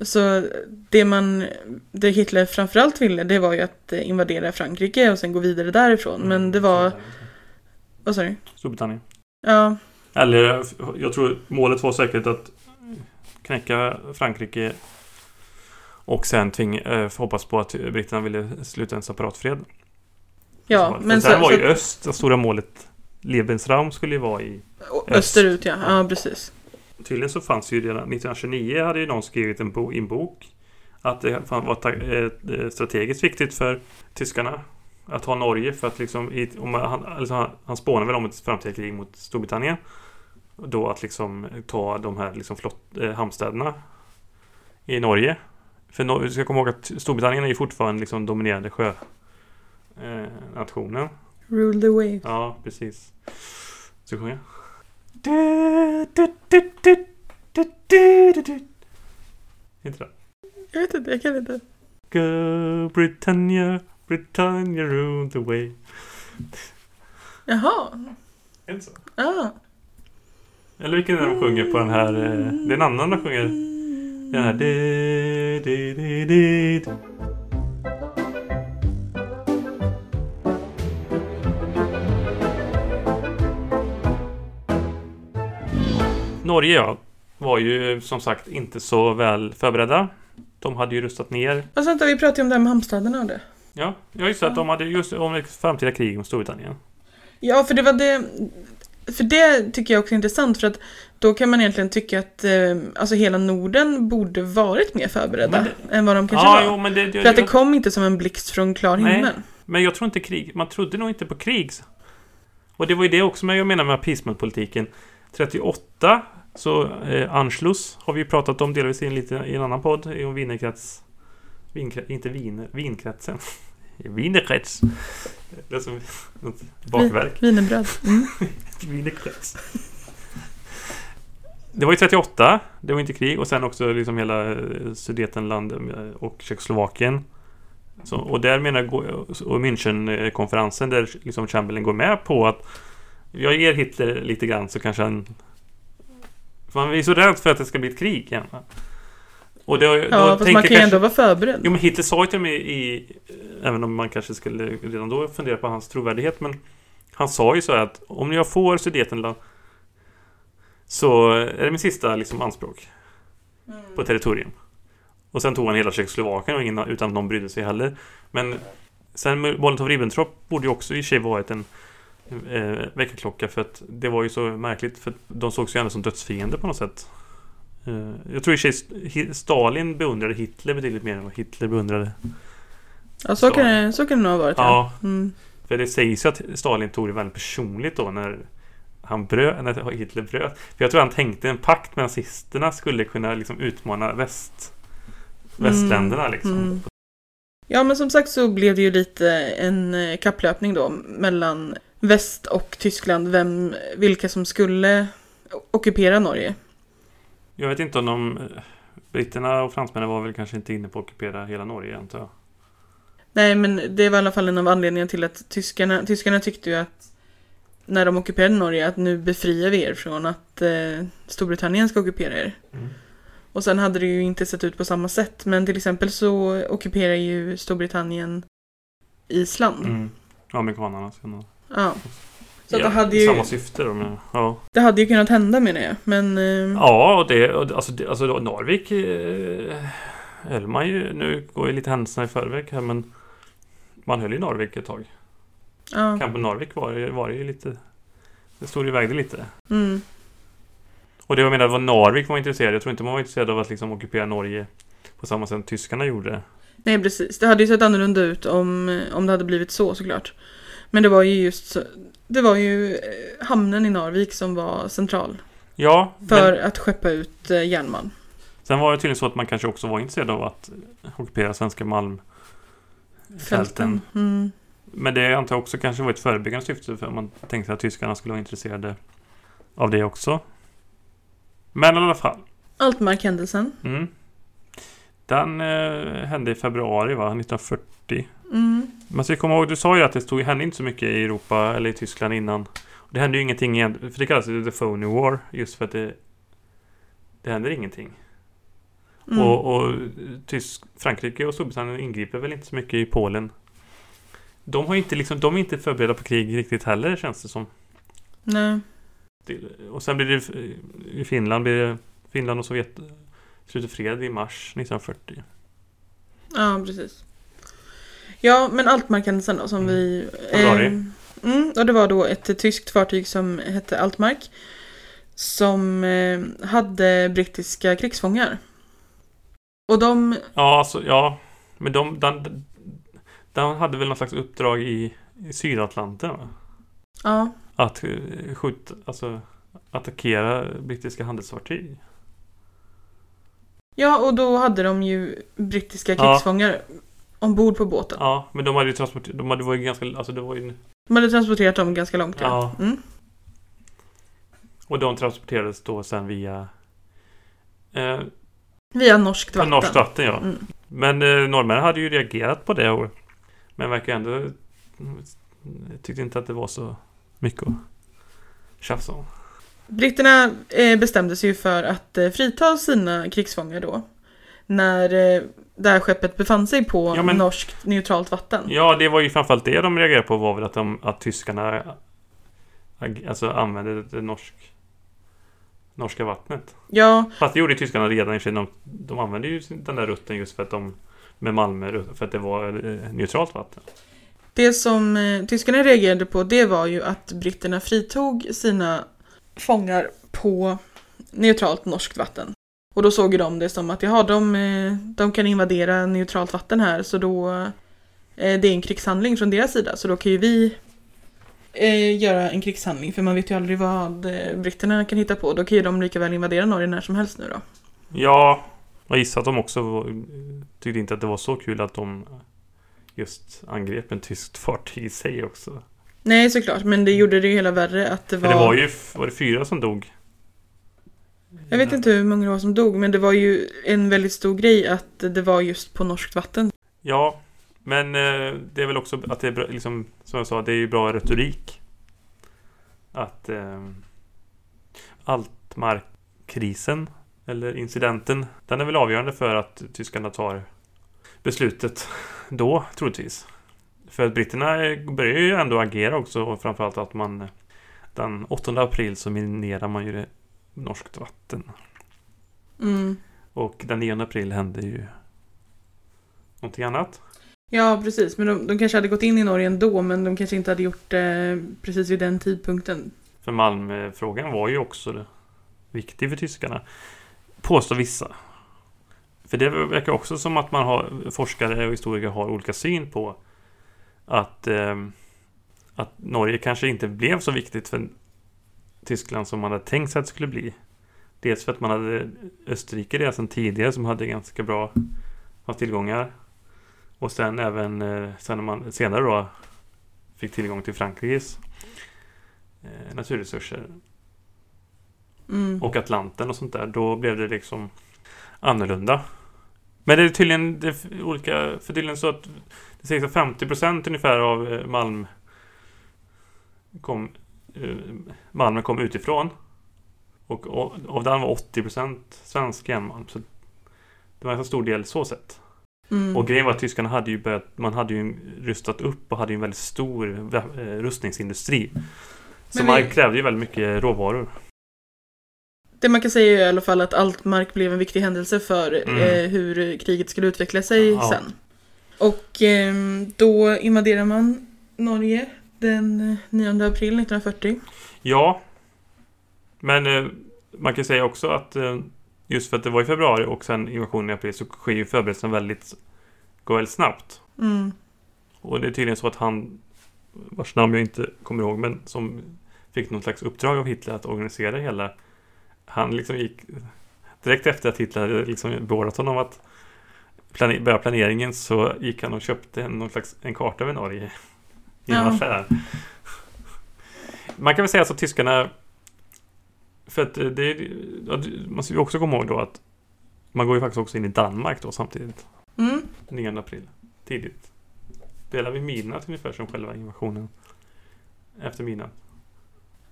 Så det man, det Hitler framförallt ville det var ju att eh, invadera Frankrike och sen gå vidare därifrån. Men det var, vad sa du? Storbritannien. Ja, Eller jag tror målet var säkert att knäcka Frankrike och sen tving, eh, hoppas på att britterna ville sluta en separat fred. ja men men sen så, var ju så, öst det stora målet. Lebensraum skulle ju vara i... och österut ja, ja precis. Tydligen så fanns ju redan 1929 hade ju någon skrivit en, bo, en bok att det var eh, strategiskt viktigt för tyskarna att ha Norge för att liksom i, om han, alltså han, spånar väl om ett framtida krig mot Storbritannien. Då att liksom ta de här liksom flott, eh, hamnstäderna i Norge. För no, du ska komma ihåg att Storbritannien är ju fortfarande liksom dominerande sjö eh. Rule the wave. Ja, precis. Så sjunger jag. Inte det? Jag vet inte, jag kan inte. Go Britannia, Britannia rule the way. Jaha, Är det så? ah. Eller vilken är de sjunger på den här... eh, Det är en annan de sjunger. Den här... Norge ja, var ju som sagt inte så väl förberedda. De hade ju rustat ner. Och sen vi pratade ju om det här med hamnstäderna och det. Ja, ja just det, att de hade just om ett framtida krig med Storbritannien. Ja, för det var det... För det tycker jag också är intressant för att då kan man egentligen tycka att eh, alltså hela Norden borde varit mer förberedda Men än vad de kanske Ja, var. jo, men det, För att det kom inte som en blixt från klar Nej. himmel. Men jag tror inte krig. Man trodde nog inte på krig. Och det var ju det också jag menar med appeasementpolitiken. 38 så eh, Anschluss har vi ju pratat om delvis i en, lite, i en annan podd i en wienerkrets. Vinkrets, inte viner, vinkretsen. Wienerkrets. Det är som något bakverk. Wienerbröd. Mm. Wienerkrets. Det var ju 38. Det var inte krig. Och sen också liksom hela eh, Sudetenland eh, och Tjeckoslovakien. Så, och där menar och Münchenkonferensen där liksom Chamberlain går med på att jag ger Hitler lite grann så kanske han... För han är så rädd för att det ska bli ett krig igen. Och då, Ja, då fast man kan ju kanske- ändå vara förberedd. Jo men Hitler sa ju till mig i... Även om man kanske skulle redan då fundera på hans trovärdighet men Han sa ju så att om jag får Sudetenland Så är det min sista liksom anspråk På territorium Och sen tog han hela Tjeckoslovakien och ingen, utan att någon brydde sig heller Men Sen Molotov-Ribbentrop borde ju också i och för sig varit en eh, väckarklocka för att det var ju så märkligt för att de sågs ju ändå som dödsfiender på något sätt. Eh, jag tror i och för sig Stalin beundrade Hitler betydligt mer än vad Hitler beundrade. Ja, så kan, det, så kan det nog ha varit. Ja. Ja, Mm. för det sägs ju att Stalin tog det väldigt personligt då när han bröt, när Hitler bröt. För jag tror han tänkte en pakt med nazisterna skulle kunna liksom utmana väst, västländerna liksom. Mm. Ja, men som sagt så blev det ju lite en eh, kapplöpning då mellan väst och Tyskland. Vem, vilka som skulle ockupera Norge. Jag vet inte om de eh, Britterna och fransmännen var väl kanske inte inne på att ockupera hela Norge antar jag. Nej, men det var i alla fall en av anledningarna till att tyskarna, tyskarna tyckte ju att när de ockuperade Norge att nu befriar vi er från att eh, Storbritannien ska ockupera er. Mm. Och sen hade det ju inte sett ut på samma sätt. Men till exempel så ockuperar ju Storbritannien Island. Mm. Amerikanerna senare. Ja. Så Ja, det, hade ju, Samma syfte då men, ja. det hade ju kunnat hända menar jag. Men eh, Ja, och det, alltså, det, alltså då, Narvik eh, höll man ju, nu går ju lite händelserna i förväg här men man höll ju Narvik ett tag. ja. Kampen Narvik var, var ju lite, det stod ju vägde lite. Mm. Och det jag menar var Narvik var intresserad, jag tror inte man var intresserad av att liksom ockupera Norge på samma sätt som tyskarna gjorde. Nej precis, det hade ju sett annorlunda ut om, om det hade blivit så såklart. Men det var ju just det var ju eh, hamnen i Narvik som var central Ja, för men att skeppa ut eh, järnmalm. sen var det tydligen så att man kanske också var intresserad av att ockupera svenska malmfälten. Mm. Men det antar jag också kanske var ett förebyggande syfte för man tänkte att tyskarna skulle vara intresserade av det också. Men i alla fall. Altmark-händelsen. Mm. Den eh, hände i februari va, 1940. Mm. Man ska komma ihåg, du sa ju att det stod, hände inte så mycket i Europa eller i Tyskland innan. Det hände ju ingenting igen, för det kallas ju The Phony War just för att det Det händer ingenting. Mm. Och, och Tysk, Frankrike och Storbritannien ingriper väl inte så mycket i Polen. De, har inte liksom, de är inte förberedda på krig riktigt heller känns det som. Nej. Och sen blir det i Finland, blir det, Finland och Sovjet sluter fred i mars 1940. Ja, precis. Ja, men Altmark-händelsen då som Mm. vi... Februari. mm, och det var då ett tyskt fartyg som hette Altmark. Som eh, hade brittiska krigsfångar. Och de... Ja, alltså, ja. Men de, den, den hade väl någon slags uppdrag i, i Sydatlanten va? Ja, Att eh, skjuta, alltså attackera brittiska handelsfartyg. Ja och då hade de ju brittiska Ja. krigsfångar ombord på båten. Ja, men de hade ju transporterat, de hade varit ganska, alltså det var ju De hade transporterat dem ganska långt. Ja. Mm. Och de transporterades då sen via eh, Via norskt vatten. norskt vatten ja. Mm. Men eh, norrmännen hade ju reagerat på det och, Men verkar ändå mm, Tyckte inte att det var så mycket att tjafsa om. Britterna eh, bestämde sig ju för att eh, frita sina krigsfångar då. När eh, det här skeppet befann sig på Ja, men- norskt neutralt vatten. Ja, det var ju framförallt det de reagerade på var väl att, de, att tyskarna Alltså använde det norsk, norska vattnet. Ja, Fast det gjorde tyskarna redan i sig. De, de använde ju den där rutten just för att de med Malmö för att det var neutralt vatten. det som tyskarna reagerade på det var ju att britterna fritog sina fångar på neutralt norskt vatten. Och då såg ju de det som att jaha, de, eh, de kan invadera neutralt vatten här så då eh, det är en krigshandling från deras sida så då kan ju vi eh, göra en krigshandling för man vet ju aldrig vad eh, britterna kan hitta på. Då kan ju de lika väl invadera Norge när som helst nu då. Ja, jag gissar att de också var, tyckte inte att det var så kul att de just angrep en tyskt fartyg i sig också. Nej såklart, men det gjorde det ju hela värre att det För var... det var ju, var det fyra som dog? Jag vet inte hur många det var som dog, men det var ju en väldigt stor grej att det var just på norskt vatten. Ja, men eh, det är väl också att det är bra, liksom, som jag sa, det är ju bra retorik. Att eh, Altmarkkrisen, eller incidenten, den är väl avgörande för att tyskarna tar beslutet då, troligtvis. För att britterna börjar ju ändå agera också, och framförallt att man eh, den 8 april så minerar man ju det norskt vatten. Mm. Och den 9 april hände ju någonting annat. Ja, precis. Men de, de kanske hade gått in i Norge ändå, men de kanske inte hade gjort det precis vid den tidpunkten. För Malmöfrågan var ju också viktig för tyskarna. Påstår vissa. För det verkar också som att man har forskare och historiker har olika syn på att, eh, att Norge kanske inte blev så viktigt för Tyskland som man hade tänkt sig att det skulle bli. Dels för att man hade Österrike redan sedan tidigare som hade ganska bra tillgångar. Och sen även eh, sen man senare då fick tillgång till Frankrikes eh, naturresurser Mm. och Atlanten och sånt där. Då blev det liksom annorlunda. Men det är tydligen det är olika, för tydligen så att det sägs att 50% ungefär av eh, Malm kom, eh, Malmen kom utifrån. Och av den var 80% svensk järnmalm. Så det var en så stor del så sett. Mm. Och grejen var att tyskarna hade ju börjat, man hade ju rustat upp och hade ju en väldigt stor eh, rustningsindustri. Så Men man vi- krävde ju väldigt mycket råvaror. Det man kan säga är i alla fall att Altmark blev en viktig händelse för Mm. eh, hur kriget skulle utveckla sig Ja. sen. Och eh, då invaderar man Norge den eh, 9 april 1940. Ja. Men eh, man kan säga också att eh, just för att det var i februari och sen invasionen i april så sker ju förberedelsen väldigt, går väldigt snabbt. Mm. Och det är tydligen så att han, vars namn jag inte kommer ihåg, men som fick något slags uppdrag av Hitler att organisera hela. Han liksom gick direkt efter att Hitler hade liksom beordrat honom att plane- börja planeringen så gick han och köpte en, någon slags, en karta över Norge i en Ja. affär. Man kan väl säga så att tyskarna för att det är, ja, det- man ska ju också komma ihåg då att man går ju faktiskt också in i Danmark då samtidigt. Mm. 9 april. Tidigt. Delar vi midnatt ungefär som själva invasionen. Efter midnatt.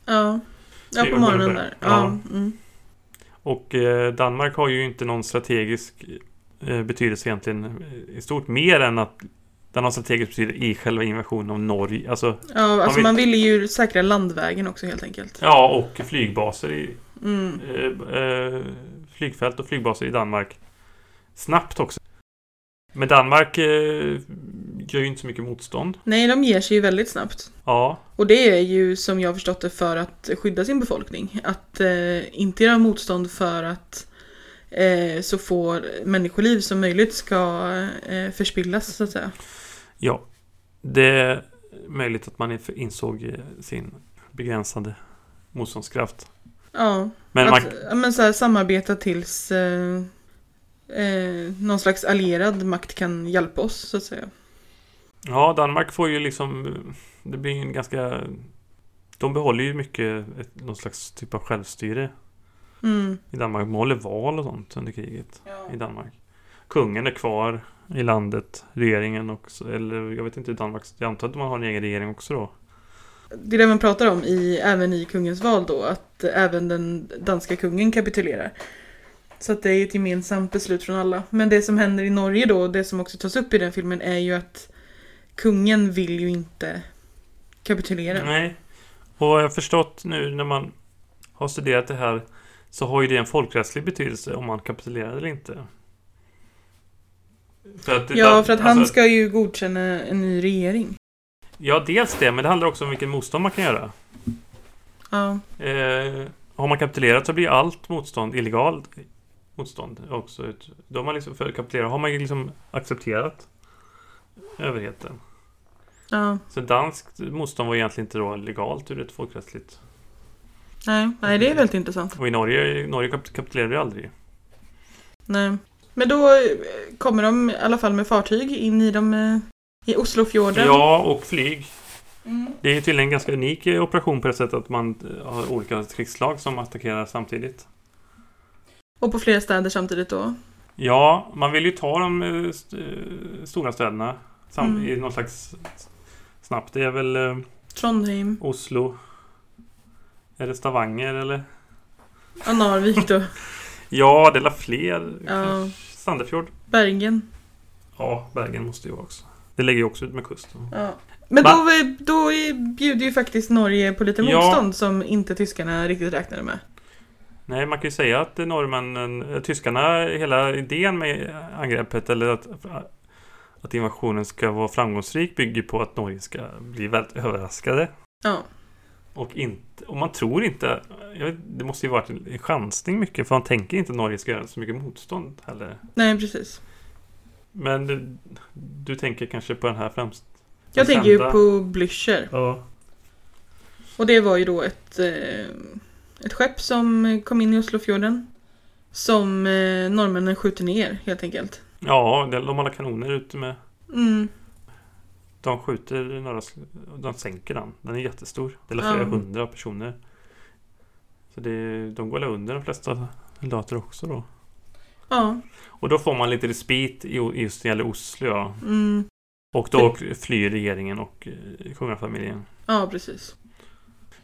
Ja. Ja, Det på är morgonen där. Ja. Ja. Mm. Och eh, Danmark har ju inte någon strategisk eh, betydelse egentligen i stort mer än att den har strategisk betydelse i själva invasionen av Norge. Alltså, Ja, alltså vill- man ville ju säkra landvägen också helt enkelt. ja, och flygbaser i Mm. eh, eh, flygfält och flygbaser i Danmark. Snabbt också. Men Danmark eh, gör ju inte så mycket motstånd. Nej, de ger sig ju väldigt snabbt. Ja, Och det är ju som jag har förstått det för att skydda sin befolkning. Att eh, inte göra motstånd för att eh, så få människoliv som möjligt ska eh, förspillas så att säga. ja. Det är möjligt att man insåg eh, sin begränsade motståndskraft. Ja, Men man, att ja, men så här, samarbeta tills eh, eh, någon slags allierad makt kan hjälpa oss så att säga. Ja, Danmark får ju liksom... Det blir en ganska... De behåller ju mycket ett, någon slags typ av självstyre Mm. i Danmark. De håller val och sånt under kriget i Danmark. Kungen är kvar i landet, regeringen också. Eller jag vet inte i Danmark. Jag antar att man har en egen regering också då. Det är det man pratar om i, även i kungens val då, att även den danska kungen kapitulerar. Så att det är ett gemensamt beslut från alla. Men det som händer i Norge då, det som också tas upp i den filmen, är ju att kungen vill ju inte kapitulera. Nej. Och jag har förstått nu när man har studerat det här så har ju det en folkrättslig betydelse om man kapitulerar eller inte. För att Ja, för att han alltså- ska ju godkänna en ny regering. Ja, dels det, men det handlar också om vilken motstånd man kan göra. Ja, Eh, har man kapitulerat så blir allt motstånd illegalt motstånd också. Då har man liksom, för kapitulera har man ju liksom accepterat överheten. ja. Så danskt motstånd var egentligen inte då legalt ur ett folkrättsligt. Nej, nej, det är väldigt intressant. Och i Norge, Norge kap- kapitulerade ju aldrig. Nej. Men då eh, kommer de i alla fall med fartyg in i de eh, i Oslofjorden. Ja, och flyg. Mm. Det är tydligen en ganska unik eh, operation på det sättet att man har olika krigsslag som attackerar samtidigt. Och på flera städer samtidigt då. Ja, man vill ju ta de st- stora städerna sam- Mm. i någon slags snabbt. Det är väl eh, Trondheim. Oslo. Är det Stavanger eller? Ja, Narvik då. Ja, det är fler. Ja. Sandefjord. Bergen. Ja, Bergen måste ju vara också. Det ligger ju också ut med kusten. Ja. Men Va? då, då bjuder ju faktiskt Norge på lite Ja. motstånd som inte tyskarna riktigt räknade med. Nej, man kan ju säga att norrmännen, eh, tyskarna, hela idén med angreppet eller att, att invasionen ska vara framgångsrik bygger på att Norge ska bli väldigt överraskade. Ja. Och, inte, och man tror inte, vet, det måste ju varit en chansning mycket för man tänker inte att Norge ska göra så mycket motstånd heller. Nej, precis. Men du, du tänker kanske på den här främst? Jag tänker ju på Blücher. Ja. Och det var ju då ett, eh, ett skepp som kom in i Oslofjorden. Som eh, norrmännen skjuter ner helt enkelt. Ja, de har alla kanoner ute med. Mm. De skjuter några, de sänker den. Den är jättestor. Det är flera hundra personer. Så det, de går under de flesta soldater också då. Ja. Och då får man lite respit just när det gäller Oslo ja. Mm. Och då flyr regeringen och eh, kungafamiljen. Ja, precis.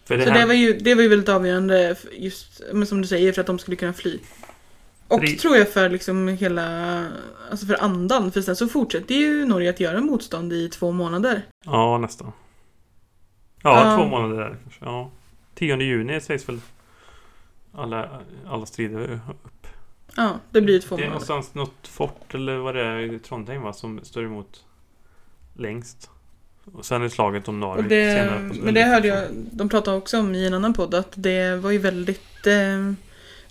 För det Så här, det var, ju, det var ju väldigt avgörande, för just men som du säger, för att de skulle kunna fly. Och Fri- tror jag för liksom hela, alltså för andan, för sen så fortsätter ju Norge att göra motstånd i två månader. Ja, nästan. Ja, Ja. två månader där kanske. Ja. 10 juni sägs väl alla, alla strider upp. Ja, det blir ju två Det är månader. någonstans något fort eller vad det är i Trondheim va, som står emot längst. Och sen är slaget om Narvik det, senare. på- men det hörde jag, de pratade också om i en annan podd, att det var ju väldigt eh,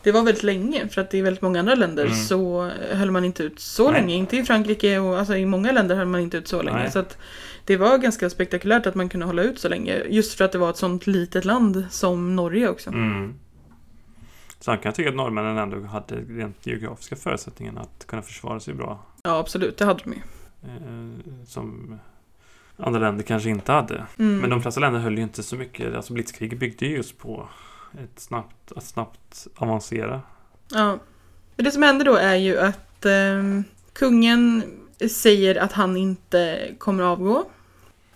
det var väldigt länge för att i väldigt många andra länder Mm. så höll man inte ut så Nej. länge. Inte i Frankrike och alltså i många länder höll man inte ut så länge. Nej. Så att det var ganska spektakulärt att man kunde hålla ut så länge. Just för att det var ett sånt litet land som Norge också. Mm. Så han kan tycka att norrmännen ändå hade rent geografiska förutsättningar att kunna försvara sig bra. Ja absolut, det hade de ju. Eh, som andra länder kanske inte hade. Mm. Men de flesta länder höll ju inte så mycket. Alltså blitzkriget byggde ju just på ett snabbt, att snabbt avancera. Ja. Det som händer då är ju att ehm, kungen säger att han inte kommer avgå.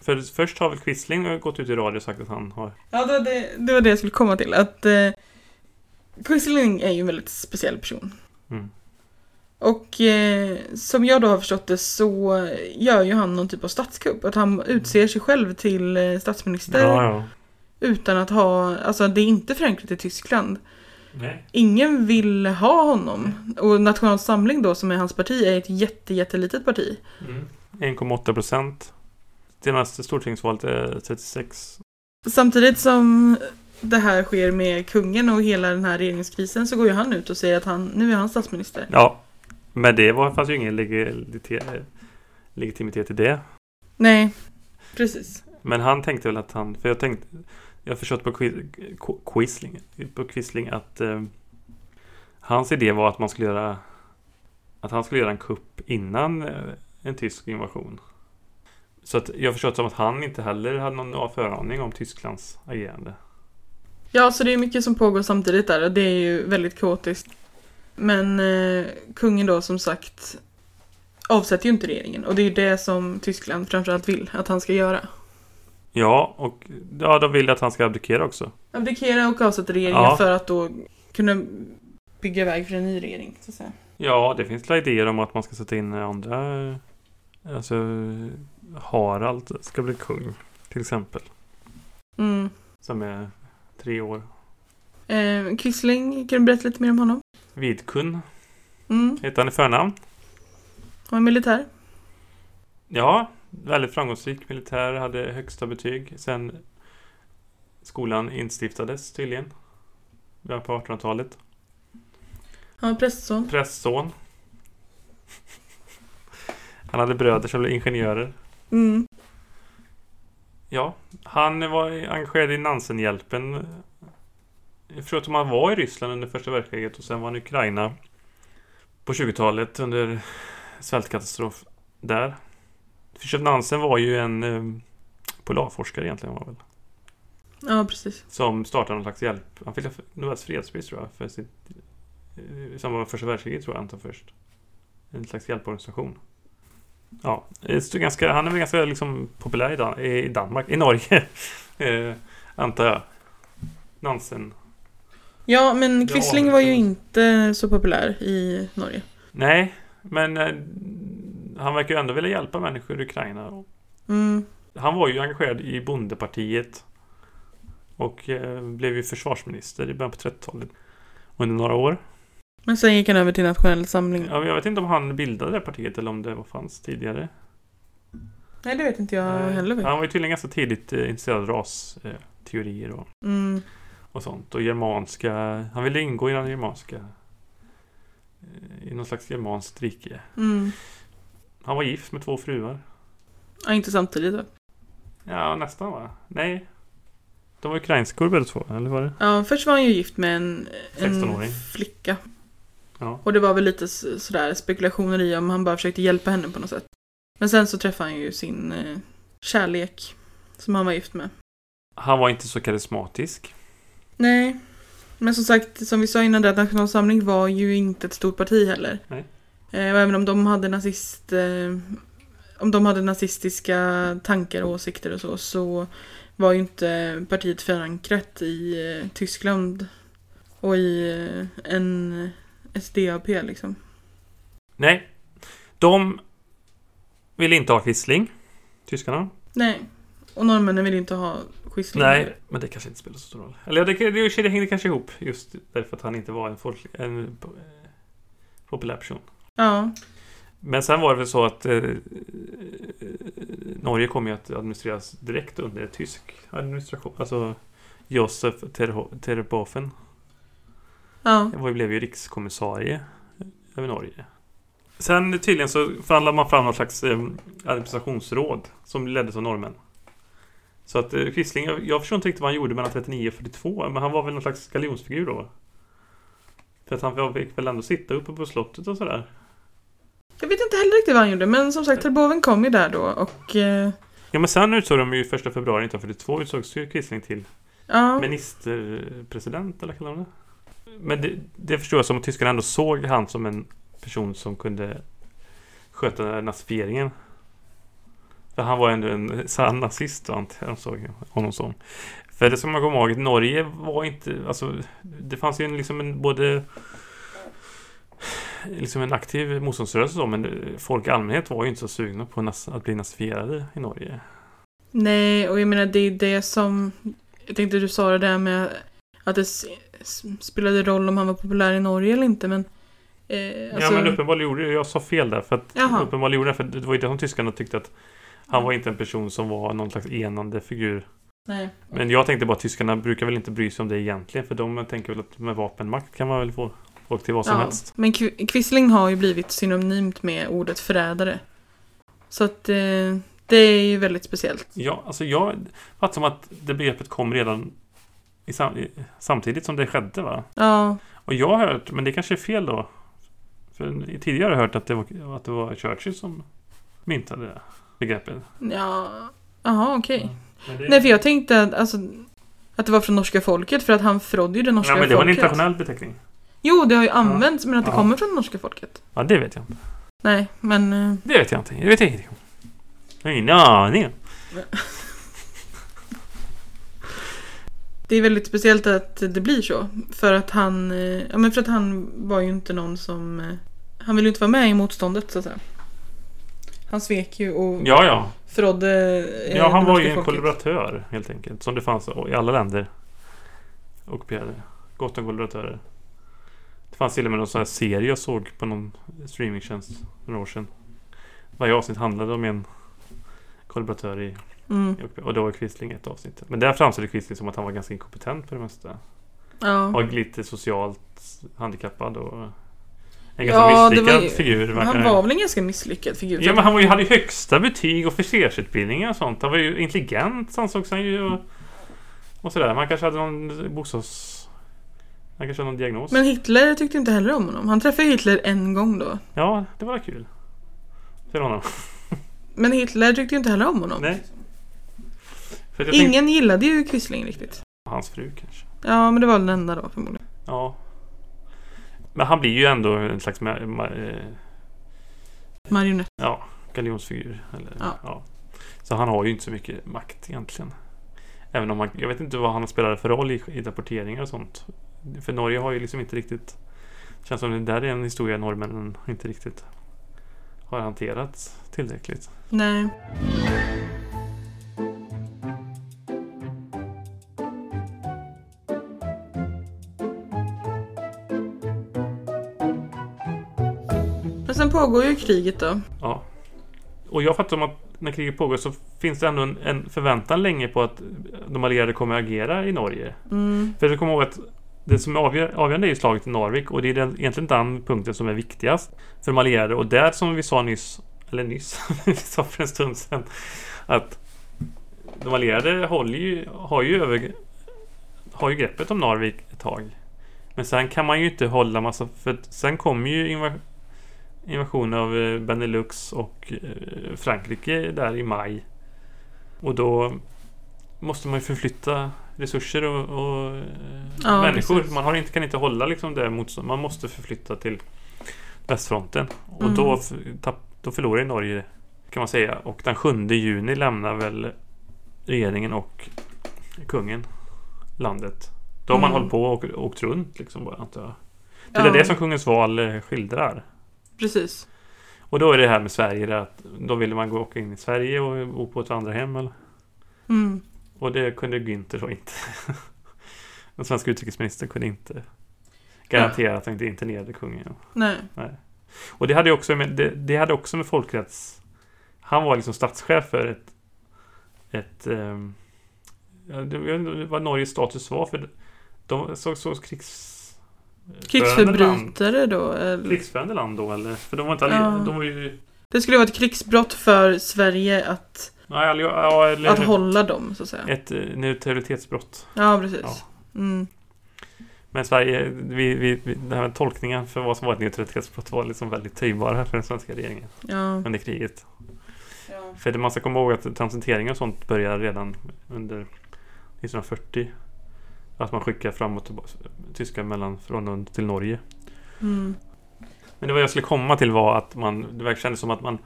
För först har väl Quisling gått ut i radio och sagt att han har... Ja, det var det, det var det jag skulle komma till. Att eh, Quisling är ju en väldigt speciell person. Mm. Och eh, som jag då har förstått det så gör ju han någon typ av statskupp. Att han utser sig själv till eh, statsminister Ja, ja. Utan att ha, alltså det är inte förankrat i Tyskland. Nej. Ingen vill ha honom. Och National Samling då som är hans parti är ett jätte, jättelitet parti. Mm. 1,8 procent. Senaste stortingsvalet är 36. Samtidigt som det här sker med kungen och hela den här regeringskrisen så går ju han ut och säger att han, nu är han statsminister. Ja, men det var, fanns ju ingen legitimitet, legitimitet i det. Nej, precis. Men han tänkte väl att han, för jag tänkte, jag har förstått på Quisling, på Quisling att eh, hans idé var att man skulle göra, att han skulle göra en kupp innan eh, en tysk invasion. Så att jag har förstått som att han inte heller hade någon föraning om Tysklands agerande. Ja, så det är mycket som pågår samtidigt där och det är ju väldigt kaotiskt. Men eh, kungen då som sagt avsätter ju inte regeringen och det är ju det som Tyskland framförallt vill att han ska göra. Ja, och ja, de vill att han ska abdikera också. Abdikera och avsätta regeringen Ja. för att då kunna bygga väg för en ny regering. Så att säga. Ja, det finns idéer om att man ska sätta in andra... Alltså, Harald ska bli kung, till exempel. Mm. Som är tre år. Eh, Quisling, kan du berätta lite mer om honom? Vidkun Mm. heter han i förnamn. Han är militär. Ja, väldigt framgångsrik militär, hade högsta betyg sen skolan instiftades tydligen. Början på 1800-talet. Han var prästson. Prästson. Han hade bröder som blev ingenjörer. Mm. Ja, han var engagerad i Nansenhjälpen. Förstår att han var i Ryssland under första världskriget och sen var han i Ukraina på 20-talet under svältkatastrof där. Fritiof Nansen var ju en eh, polarforskare egentligen var väl. Ja, precis. Som startade någon slags hjälp. Han fick Nobels fredspris tror jag. För sitt, eh, I samband med första världskriget tror jag han tog först. En slags hjälporganisation. Ja, det är ganska, han är väl ganska liksom populär i, Dan i Danmark, i Norge. eh, antar jag. Nansen. Ja, men Quisling var ju inte så populär i Norge. Nej, men eh, han verkar ju ändå vilja hjälpa människor i Ukraina. Mm. Han var ju engagerad i bondepartiet. Och eh, blev ju försvarsminister i början på 30-talet. Under några år. Men sen gick han över till Nationell Samling. Ja, jag vet inte om han bildade det partiet eller om det fanns tidigare. Nej, det vet inte jag heller. Han var ju tydligen ganska tidigt eh, intresserad av rasteorier teorier och, Mm. och sånt. Och germanska... Han ville ingå i den germanska... eh, I någon slags germanskt rike. Mm. Han var gift med två fruar. Ja, inte samtidigt då. Ja, nästan va? Nej. De var ukrainskor båda två, eller var det? Ja, först var han ju gift med en, en 16-åring. flicka. Ja. Och det var väl lite sådär spekulationer i om han bara försökte hjälpa henne på något sätt. Men sen så träffade han ju sin eh, kärlek. Som han var gift med. Han var inte så karismatisk. Nej. Men som sagt, som vi sa innan, det att National Samling var ju inte ett stort parti heller. Nej. Eh, och även om de hade nazist... Eh, om de hade nazistiska tankar och åsikter och så, så var ju inte partiet förankrat i eh, Tyskland och i en SDAP liksom. Nej. De ville inte ha Quisling. Tyskarna. Nej. Och norrmännen vill inte ha Quisling. Nej, men det kanske inte spelar så stor roll. Eller det, det, det, det hängde kanske ihop just därför att han inte var en, folk, en populär person. Ja. Men sen var det väl så att eh, Norge kom ju att administreras direkt under tysk administration. Alltså Josef Terboven Ja. var, blev ju rikskommissarie över Norge. Sen tydligen så förhandlade man fram något slags eh, administrationsråd som leddes av norrmän. Så att eh, Quisling, jag, jag förstår inte riktigt vad han gjorde mellan 39 och 42 men han var väl någon slags galjonsfigur då. För att han fick väl ändå sitta uppe på slottet och sådär. Jag vet inte heller riktigt vad han gjorde, men som sagt, Terboven kom ju där då och... Eh, Ja men sen utsåg de ju 1 februari 1942 utsågs ju Quisling till ja. ministerpresident eller kallar de det? Men det, det förstår jag som att tyskarna ändå såg han som en person som kunde sköta nazifieringen. För han var ändå en sann nazist antar jag de såg honom som. För det ska man komma ihåg, Norge var inte, alltså det fanns ju en, liksom en både liksom en aktiv motståndsrörelse så, men folk i allmänhet var ju inte så sugna på att bli nazifierade i Norge. Nej, och jag menar det är det som... Jag tänkte du sa det där med att det spelade roll om han var populär i Norge eller inte, men... Eh, alltså, Ja men uppenbarligen gjorde jag sa fel där. För att Jaha. uppenbarligen gjorde jag för det var ju det som tyskarna tyckte att han var inte en person som var någon slags enande figur. Nej. Men jag tänkte bara att tyskarna brukar väl inte bry sig om det egentligen. För de tänker väl att med vapenmakt kan man väl få folk till vad som Ja, helst. men Quisling har ju blivit synonymt med ordet förrädare. Så att eh, det är ju väldigt speciellt. Ja, alltså jag fattar som att det begreppet kom redan i sam i, samtidigt som det skedde va? Ja, Och jag har hört, men det kanske är fel då. För tidigare har jag hört att det var, att det var Churchill som myntade begreppet. ja, jaha okej. Men det, Nej, för jag tänkte att, alltså, att det var från norska folket för att han förrådde ju det norska ja, men det var en folket. internationell beteckning. Jo, det har ju använts, men att det kommer från norska folket. Ja, det vet jag inte. Nej, men... eh, Det vet jag inte. Det vet jag ingenting om. Jag har ingen aning. Det är väldigt speciellt att det blir så. För att han, eh, ja men för att han var ju inte någon som, eh, han ville ju inte vara med i motståndet så att säga. Han svek ju och Ja, ja. förrådde eh, Ja, han det var norska ju en folket. kollaboratör helt enkelt. Som det fanns i alla länder. Ockuperade. Gott om kollaboratörer. Det fanns till och med någon sån här serie jag såg på någon streamingtjänst för några år sedan. Varje avsnitt handlade om en kollaboratör i Mm, och då var Quisling ett avsnitt. Men där framställde Quisling som att han var ganska inkompetent på det mesta. ja. Och lite socialt handikappad och en ganska Ja, misslyckad ju- figur. Han var väl en ganska misslyckad figur. Ja men han var ju, hade ju högsta betyg och officersutbildningar och sånt. Han var ju intelligent ansågs han ju. Och, och sådär. Man kanske hade någon bostads... Han kanske hade någon diagnos. Men Hitler tyckte inte heller om honom. Han träffade Hitler en gång då. Ja, det var kul. För honom. Men Hitler tyckte ju inte heller om honom. Nej. Jag tänkte, Ingen gillade ju Quisling riktigt. hans fru kanske. Ja, men det var den enda då förmodligen. Ja. Men han blir ju ändå en slags ma- ma- eh, Marionett. ja, galjonsfigur. Eller, ja. Ja. Så han har ju inte så mycket makt egentligen. Även om man, jag vet inte vad han spelar för roll i, i deporteringar och sånt. För Norge har ju liksom inte riktigt... Känns som det där är en historia norrmännen inte riktigt har hanterat tillräckligt. Nej. Men sen pågår ju kriget då. Ja. Och jag fattar som att när kriget pågår så finns det ändå en, en förväntan länge på att de allierade kommer att agera i Norge. Mm. För du kommer ihåg att det som är avgör, avgörande är ju slaget i Narvik och det är den, egentligen den punkten som är viktigast för de allierade. Och där som vi sa nyss, eller nyss, vi sa för en stund sedan, att de allierade håller ju, har ju över, har ju greppet om Narvik ett tag. Men sen kan man ju inte hålla massa, för sen kommer ju invasionen av eh, Benelux och eh, Frankrike där i maj. Och då måste man ju förflytta resurser och, och eh, Ja, människor. precis. Man har inte, kan inte hålla liksom det motstånd. Man måste förflytta till västfronten. Och Mm. då, då förlorar Norge kan man säga. Och den 7 juni lämnar väl regeringen och kungen landet. Då har man Mm. hållit på och åkt runt liksom bara antar jag. Det är Ja. det som kungens val eh, skildrar. Precis. Och då är det här med Sverige att då ville man gå och åka in i Sverige och bo på ett vandrarhem eller? Mm. Och det kunde Günther då inte. Den svenska utrikesministern kunde inte garantera att han inte internerade kungen. Nej. Och det hade också med, det, det hade också med folkrätts... Han var liksom statschef för ett... ett det, jag vet inte vad Norges status var för de såg så krigs... Krigsförbrytare då? Eller? Land då eller? För de var inte Ja. de var ju... Det skulle vara ett krigsbrott för Sverige att, Nej, allier, ja, eller, att hålla dem så att säga. Ett eh, neutralitetsbrott. Ja, precis. Ja. Mm. Men Sverige, vi, vi, vi, den här tolkningen för vad som var ett neutralitetsbrott var liksom väldigt töjbara för den svenska regeringen Ja. under kriget. För det man ska komma ihåg att transitering och sånt började redan under 1940. Att man skickar fram och tillbaka tyskar mellan från och till Norge. Mm. Men det var jag skulle komma till var att man, det verkar kändes som att man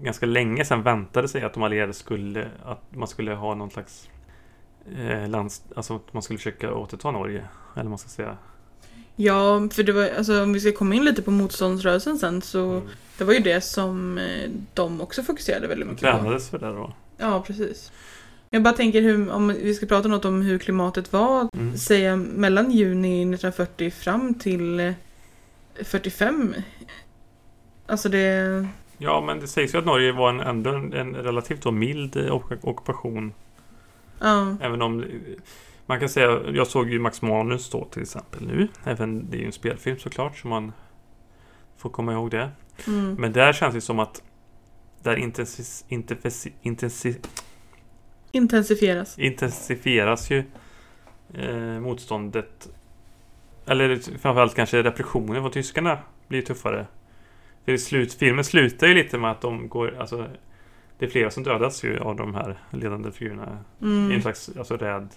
ganska länge sedan väntade sig att de allierade skulle, att man skulle ha någon slags eh, lands, alltså att man skulle försöka återta Norge. Eller man ska säga. Ja, för det var, alltså, om vi ska komma in lite på motståndsrörelsen sen så Mm. det var ju det som eh, de också fokuserade väldigt mycket på. tränades för det då. Ja, precis. Jag bara tänker hur, om vi ska prata något om hur klimatet var, Mm. säga mellan juni 1940 fram till eh, 45. Alltså det... Ja, men det sägs ju att Norge var en, ändå en, en relativt mild eh, ock- ockupation. Ja, Även om eh, man kan säga, jag såg ju Max Manus då till exempel nu. Även det är ju en spelfilm såklart, så man får komma ihåg det. mm, Men där känns det som att där intensis, intensi, intensi, intensifieras. intensifieras ju eh, motståndet. Eller framförallt kanske repressionen från tyskarna blir tuffare. För i slut, filmen slutar ju lite med att de går, alltså det är flera som dödas ju av de här ledande figurerna. I Mm. en slags, alltså rädd.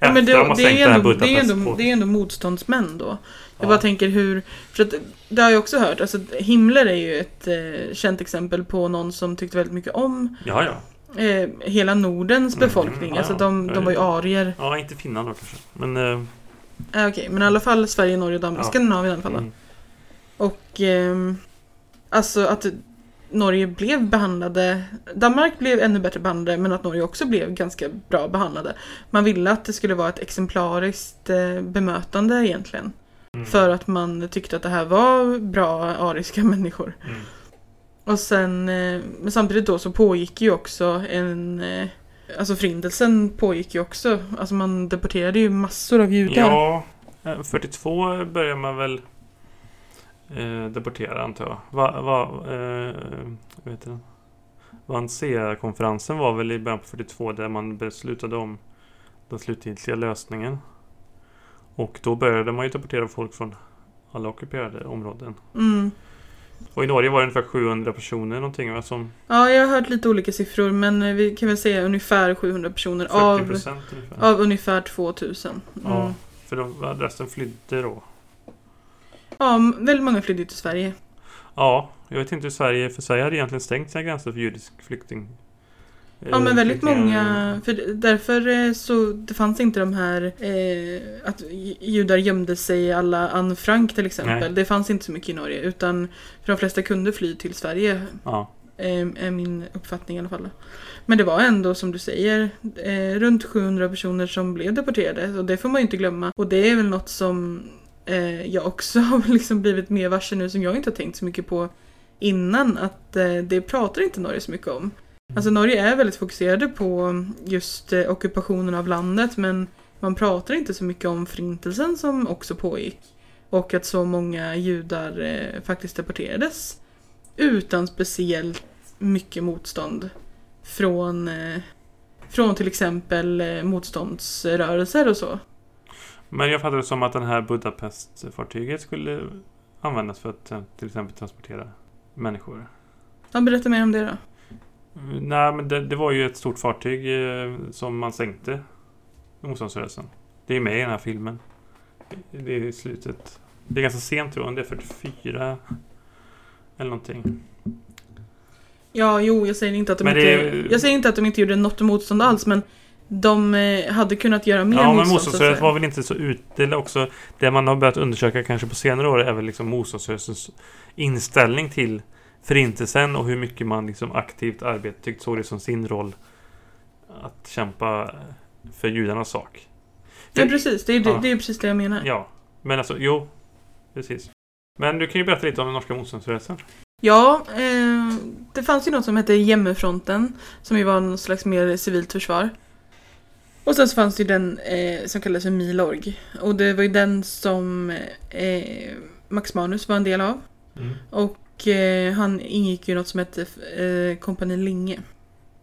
Ja, men det, de har det, är ändå, det, är ändå, det är ändå motståndsmän då. Jag Ja. bara tänker hur, för att det har jag också hört, alltså Himmler är ju ett eh, känt exempel på någon som tyckte väldigt mycket om Ja, ja. eh, hela Nordens Mm, befolkning. ja, alltså de, de var ju arier. Ja, inte Finland då kanske. Men... Eh, Eh, Okej, men i alla fall Sverige, Norge Danmark. Ja. Skandinavien i alla fall. mm, Och ehm, alltså att Norge blev behandlade, Danmark blev ännu bättre behandlade men att Norge också blev ganska bra behandlade. Man ville att det skulle vara ett exemplariskt eh, bemötande egentligen. mm, För att man tyckte att det här var bra ariska människor. mm. Och sen, eh, men samtidigt då så pågick ju också en, eh, alltså förintelsen pågick ju också. Alltså man deporterade ju massor av judar. Ja, eh, 42 börjar man väl eh, deportera antar jag. Va, va, eh? Wannsee-konferensen var väl i början på 42 där man beslutade om den slutgiltiga lösningen. Och då började man ju deportera folk från alla ockuperade områden. Mm. Och i Norge var det ungefär 700 personer någonting va, som Ja, jag har hört lite olika siffror men eh, vi kan väl säga ungefär 700 personer 40 av, ungefär. av ungefär 2000. Mm. Ja, Ja. för de, resten flydde då. Ja, väldigt många flydde till Sverige. Ja, jag vet inte hur Sverige, för Sverige hade egentligen stängt sina gränser för judisk flykting. Ja men eh, väldigt flyktingar. många, för därför eh, så det fanns inte de här eh, att judar gömde sig i alla Anne Frank till exempel. Nej. Det fanns inte så mycket i Norge utan för de flesta kunde fly till Sverige Ja, eh, är min uppfattning i alla fall. Men det var ändå som du säger eh, runt 700 personer som blev deporterade och det får man ju inte glömma. Och det är väl något som eh, jag också har liksom blivit mer varse nu som jag inte har tänkt så mycket på innan att eh, det pratar inte Norge så mycket om. Alltså Norge är väldigt fokuserade på just eh, ockupationen av landet men man pratar inte så mycket om förintelsen som också pågick. Och att så många judar eh, faktiskt deporterades utan speciellt mycket motstånd från, eh, från till exempel eh, motståndsrörelser och så men jag fattade det som att den här Budapest-fartyget skulle användas för att eh, till exempel transportera människor. Ja, berätta mer om det då. Mm, Nej, men det, det var ju ett stort fartyg eh, som man sänkte i motståndsrörelsen. Det är med i den här filmen. Det är i slutet. Det är ganska sent tror jag, det är 44 eller någonting. Ja, jo, jag säger inte att de Men inte... det Jag säger inte att de inte gjorde något motstånd alls, men de eh, hade kunnat göra mer Ja, men motstånd. så att motståndsrörelsen var väl inte så utdelad också. Det man har börjat undersöka kanske på senare år är väl liksom motståndsrörelsens inställning till Förintelsen och hur mycket man liksom aktivt arbetat, tyckt såg det som sin roll att kämpa för judarnas sak. Ja, precis. Det är, Ja. det är precis det jag menar. Ja, men alltså, jo, precis. Men du kan ju berätta lite om den norska motståndsrörelsen. Ja, eh, det fanns ju något som hette Jämmefronten, som ju var någon slags mer civilt försvar. Och sen så fanns det ju den eh, som kallades för Milorg. Och det var ju den som eh, Max Manus var en del av. Och eh, han ingick ju i något som hette eh, Kompani Linge.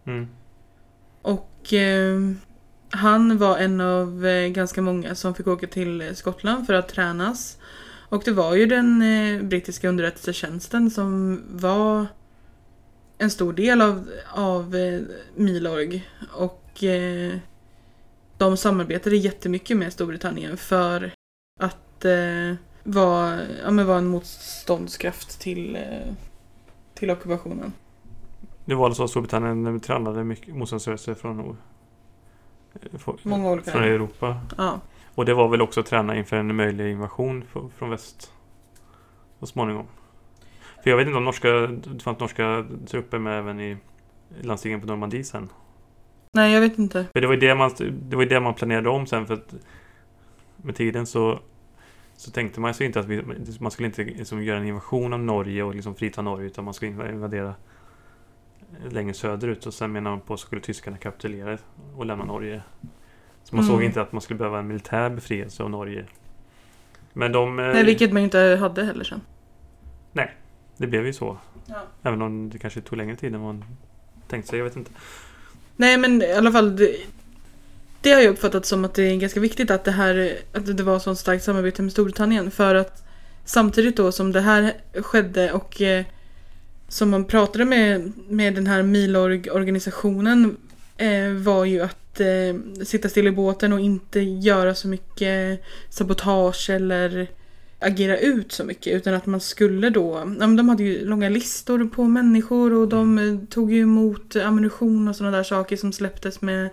Mm. Och eh, han var en av eh, ganska många som fick åka till Skottland för att tränas. Och det var ju den brittiska underrättelsetjänsten som var en stor del av, av Milorg. Och de samarbetade jättemycket med Storbritannien för att eh, vara, ja, men vara en motståndskraft till, eh, till ockupationen. Det var så att Storbritannien tränade mycket motståndsrörelser från eh, Många olika från länder. Europa. Ja. Och det var väl också att träna inför en möjlig invasion från väst. Så småningom. För jag vet inte om norska, det fanns norska trupper med även i landstingen på Normandie sen. Nej, jag vet inte. För det var ju det man, det var det man planerade om sen för att med tiden så så tänkte man sig inte att vi, man skulle inte liksom göra en invasion av Norge och liksom frita Norge utan man skulle invadera längre söderut och sen menar man på så skulle tyskarna kapitulera och lämna Norge. Så man Mm. såg inte att man skulle behöva en militär befrielse av Norge. Men de... eh, Nej, vilket man inte hade heller sen. Det blev ju så. Ja. Även om det kanske tog längre tid än man tänkt sig, jag vet inte. Nej, men i alla fall. Det, det har jag uppfattat som att det är ganska viktigt att det här att det var sånt starkt samarbete med Storbritannien. För att samtidigt då som det här skedde och eh, som man pratade med, med den här Milorg-organisationen eh, var ju att eh, sitta still i båten och inte göra så mycket sabotage eller agera ut så mycket utan att man skulle då, de hade ju långa listor på människor och de eh, tog ju emot ammunition och sådana där saker som släpptes med,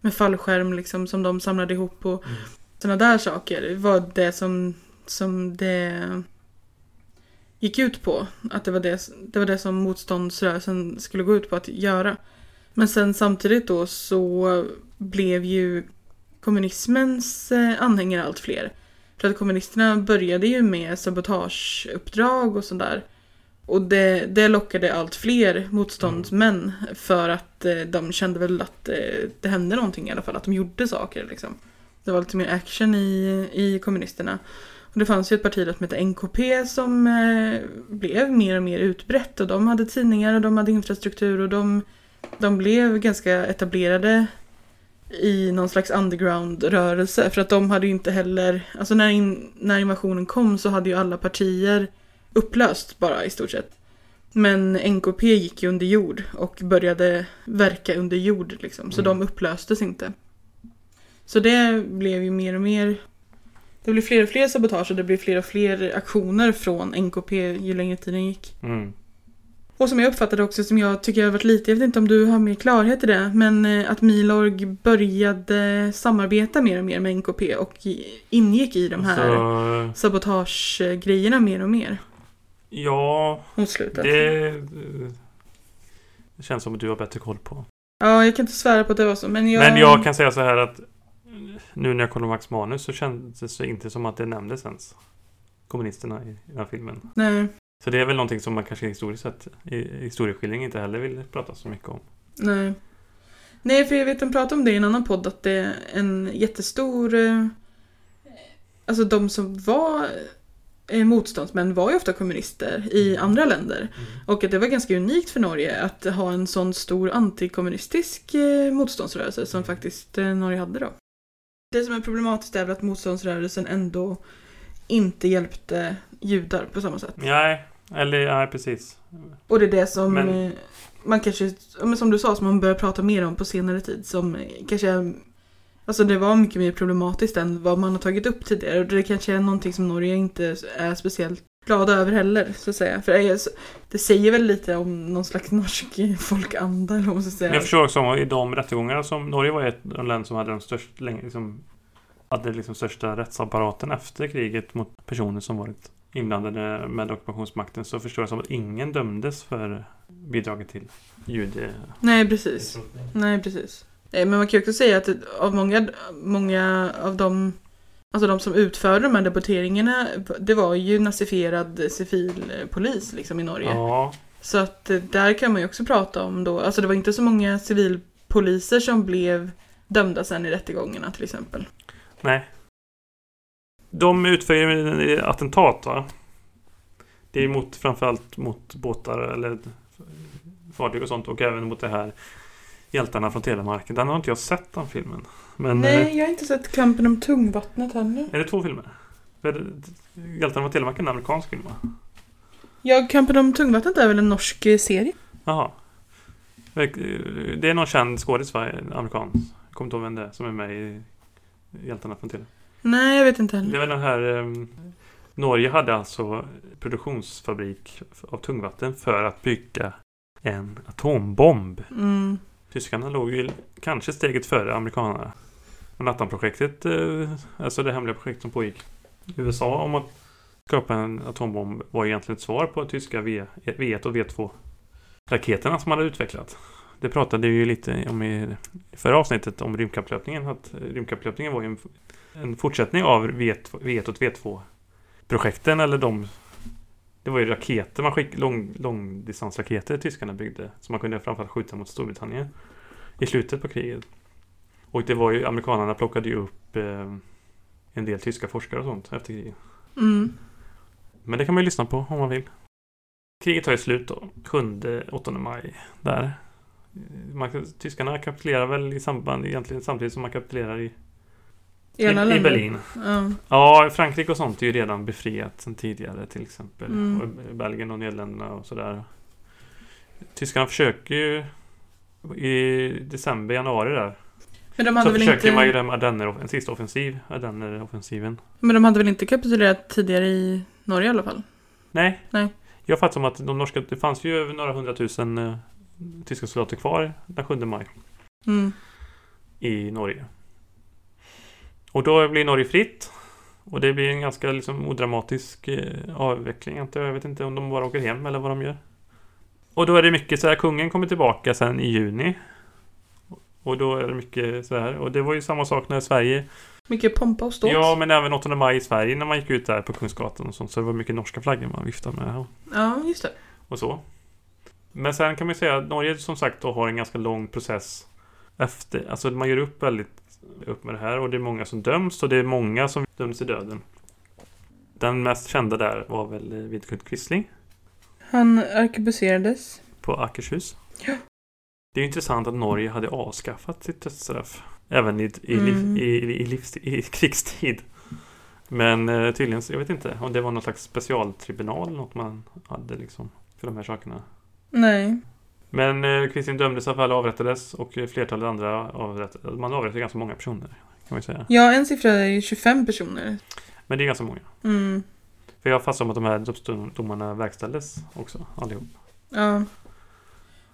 med fallskärm liksom som de samlade ihop och Mm. sådana där saker var det som, som det gick ut på. Att det var det, det var det som motståndsrörelsen skulle gå ut på att göra. Men sen samtidigt då så blev ju kommunismens eh, anhängare allt fler. För att kommunisterna började ju med sabotageuppdrag och sådär. Och det, det lockade allt fler motståndsmän för att eh, de kände väl att eh, det hände någonting i alla fall, att de gjorde saker liksom. Det var lite mer action i, i kommunisterna. Och det fanns ju ett parti som hette NKP som eh, blev mer och mer utbrett och de hade tidningar och de hade infrastruktur och de, de blev ganska etablerade i någon slags underground-rörelse för att de hade ju inte heller, alltså när, in, när invasionen kom så hade ju alla partier upplöst bara i stort sett. Men NKP gick ju under jord och började verka under jord liksom, så Mm. de upplöstes inte. Så det blev ju mer och mer det blev fler och fler sabotage och det blev fler och fler aktioner från NKP ju längre tiden gick. Mm. Och som jag uppfattade också, som jag tycker har varit lite, jag vet inte om du har mer klarhet i det, men eh, att Milorg började samarbeta mer och mer med NKP och ingick i de här Så, sabotagegrejerna mer och mer ja, mot slutet. det, eh, det känns som att du har bättre koll på. Ja, jag kan inte svära på att det var så, men jag... Men jag kan säga så här att nu när jag kollar Max manus så kändes det inte som att det nämndes ens. Kommunisterna i den här filmen. Nej, Så det är väl någonting som man kanske historiskt sett i historieskildring inte heller vill prata så mycket om. nej. Nej, för jag vet de pratade om det i en annan podd, att det är en jättestor... eh, Alltså de som var eh, motståndsmän var ju ofta kommunister i andra länder. Och att det var ganska unikt för Norge att ha en sån stor antikommunistisk eh, motståndsrörelse som faktiskt eh, Norge hade då. Det som är problematiskt är väl att motståndsrörelsen ändå inte hjälpte judar på samma sätt. Nej, eller nej precis. Och det är det som Men- eh, man kanske, ja, men som du sa, som man börjar prata mer om på senare tid. Som eh, kanske alltså det var mycket mer problematiskt än vad man har tagit upp tidigare. Och det kanske är någonting som Norge inte är speciellt glada över heller, så att säga. För det, säger väl lite om någon slags norsk folkanda, eller vad man ska säga. Jag förstår också i de rättegångarna som Norge var ett av de länder som hade de största, liksom, hade liksom största rättsapparaten efter kriget mot personer som varit inblandade med ockupationsmakten så förstår jag som att ingen dömdes för bidraget till jude... Nej, precis. Nej, precis. Eh, Men man kan ju också säga att av många, många av de, alltså de som utförde de här deporteringarna, det var ju nazifierad civilpolis liksom i Norge. Ja, Så att eh, där kan man ju också prata om då, alltså det var inte så många civilpoliser som blev dömda sen i rättegångarna till exempel. nej. De utför ju attentat va? Det är mot, framförallt mot båtar eller fartyg och sånt och även mot det här Hjältarna från Telemarken. Den har inte jag sett den filmen. Men eh, Nej, jag har inte sett Kampen om tungvattnet heller. är det två filmer? Hjältarna från Telemarken är en amerikansk film va? Ja, Kampen om tungvattnet är väl en norsk eh, serie? Jaha. Det är någon känd skådis va? Amerikan. Jag kommer inte ihåg vem det är som är med i Hjältarna från Tele. Nej, jag vet inte Det heller. är väl den här... ehm, Norge hade alltså produktionsfabrik av tungvatten för att bygga en atombomb. Mm. Tyskarna låg ju kanske steget före amerikanerna. Manhattan-projektet, eh, alltså det hemliga projekt som pågick i USA om att skapa en atombomb var egentligen ett svar på tyska V, V1 och V2 raketerna som man hade utvecklat. Det pratade vi ju lite om i förra avsnittet om rymdkapplöpningen. Att rymdkapplöpningen var ju en, en fortsättning av V1, V1 och V2 projekten eller de det var ju raketer man skickade, lång, långdistansraketer tyskarna byggde. Som man kunde framförallt skjuta mot Storbritannien. I slutet på kriget. Och det var ju, amerikanerna plockade ju upp eh, en del tyska forskare och sånt efter kriget. Mm. Men det kan man ju lyssna på om man vill. Kriget tar ju slut då, 7-8 maj. Där. Man, tyskarna kapitulerar väl i samband, egentligen samtidigt som man kapitulerar i, i, i Berlin. Ja. Ja, Frankrike och sånt är ju redan befriat sedan tidigare till exempel. Mm. Och Belgien och Nederländerna och sådär. Tyskarna försöker ju i december, januari där. Men de hade Så väl försöker inte... man ju den Ardenner, en sista offensiv, Ardenner-offensiven. Men de hade väl inte kapitulerat tidigare i Norge i alla fall? Nej. Nej. Jag fattar som att de norska, det fanns ju över några hundratusen eh, tyska soldater kvar den 7 maj Mm. i Norge. Och då blir Norge fritt. Och det blir en ganska liksom odramatisk eh, avveckling. Jag Jag vet inte om de bara åker hem eller vad de gör. Och då är det mycket så här, kungen kommer tillbaka sen i juni. Och då är det mycket så här. Och det var ju samma sak när Sverige Mycket pompa och ståt. Ja, men även 8 maj i Sverige när man gick ut där på Kungsgatan och sånt. Så det var mycket norska flaggor man viftade med och, Ja, just det. och så. Men sen kan man ju säga att Norge som sagt då har en ganska lång process efter. Alltså man gör upp väldigt upp med det här och det är många som döms och det är många som döms till döden. Den mest kända där var väl eh, Vidkun Quisling Han arkebuserades. på Akershus. Ja. Det är intressant att Norge hade avskaffat sitt dödsstraff. Även i, i, Mm. i, i, livs, i krigstid. Men eh, tydligen, jag vet inte om det var någon slags specialtribunal något man hade liksom för de här sakerna. Nej. Men eh, Kristin dömdes i alla fall och avrättades och eh, flertalet andra avrättades. Man avrättade ganska många personer kan man säga. Ja, en siffra är ju 25 personer. Men det är ganska många. Mm. För jag har fast som att de här dödsdomarna verkställdes också allihop. Ja.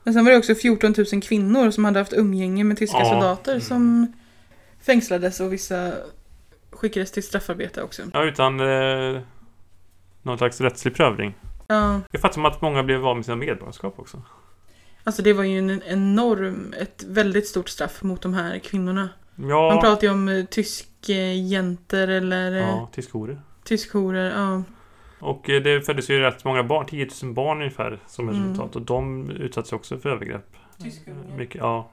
Men sen var det också 14 000 kvinnor som hade haft umgänge med tyska Ja. soldater Mm. som fängslades och vissa skickades till straffarbete också. Ja, utan eh, någon slags rättslig prövning. Ja, Jag fattar som att många blev av med sina medborgarskap också. Alltså det var ju en enorm, ett väldigt stort straff mot de här kvinnorna. Man Ja, pratar ju om eh, tyskjäntor eller eh, ja tyskhorer. tyskhorer. Ja. Och eh, det föddes ju rätt många barn, 10 000 barn ungefär som Mm. resultat. Och de utsattes också för övergrepp. Tyskungar. Mycket, ja.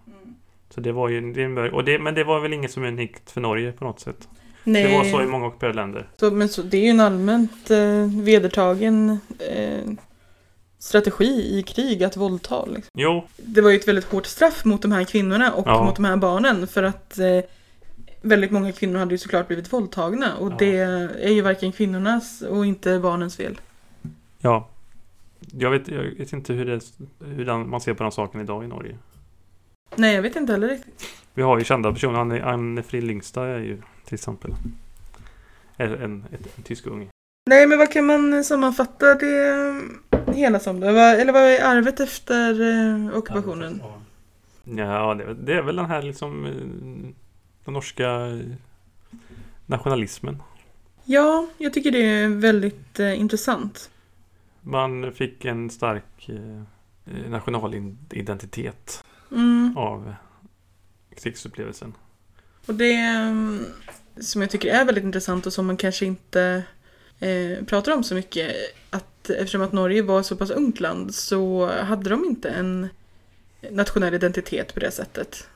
Så det var ju, det, är en och det, men det var väl inget som är unikt för Norge på något sätt. Nej, Det var så i många ockuperade länder. så, men så, det är ju en allmänt eh, vedertagen eh, strategi i krig att våldta. Liksom. Jo, Det var ju ett väldigt hårt straff mot de här kvinnorna och Ja. mot de här barnen för att eh, väldigt många kvinnor hade ju såklart blivit våldtagna och Ja. det är ju varken kvinnornas och inte barnens fel. ja. Jag vet, jag vet inte hur, det, hur den, man ser på den saken idag i Norge. Nej, jag vet inte heller riktigt. Vi har ju kända personer. Anne, Anne Frid Lyngstad är ju till exempel en, en, ett- en tysk ung. Nej, men vad kan man sammanfatta det hela som då? Eller vad är arvet efter eh, ockupationen? Ja, det, det är väl den här liksom eh, den norska eh, nationalismen. Ja, jag tycker det är väldigt eh, intressant. Man fick en stark eh, eh, nationalidentitet Mm. av krigsupplevelsen. Och det mm, som jag tycker är väldigt intressant och som man kanske inte eh, pratar om så mycket att eftersom att Norge var så pass ungt land så hade de inte en nationell identitet på det sättet.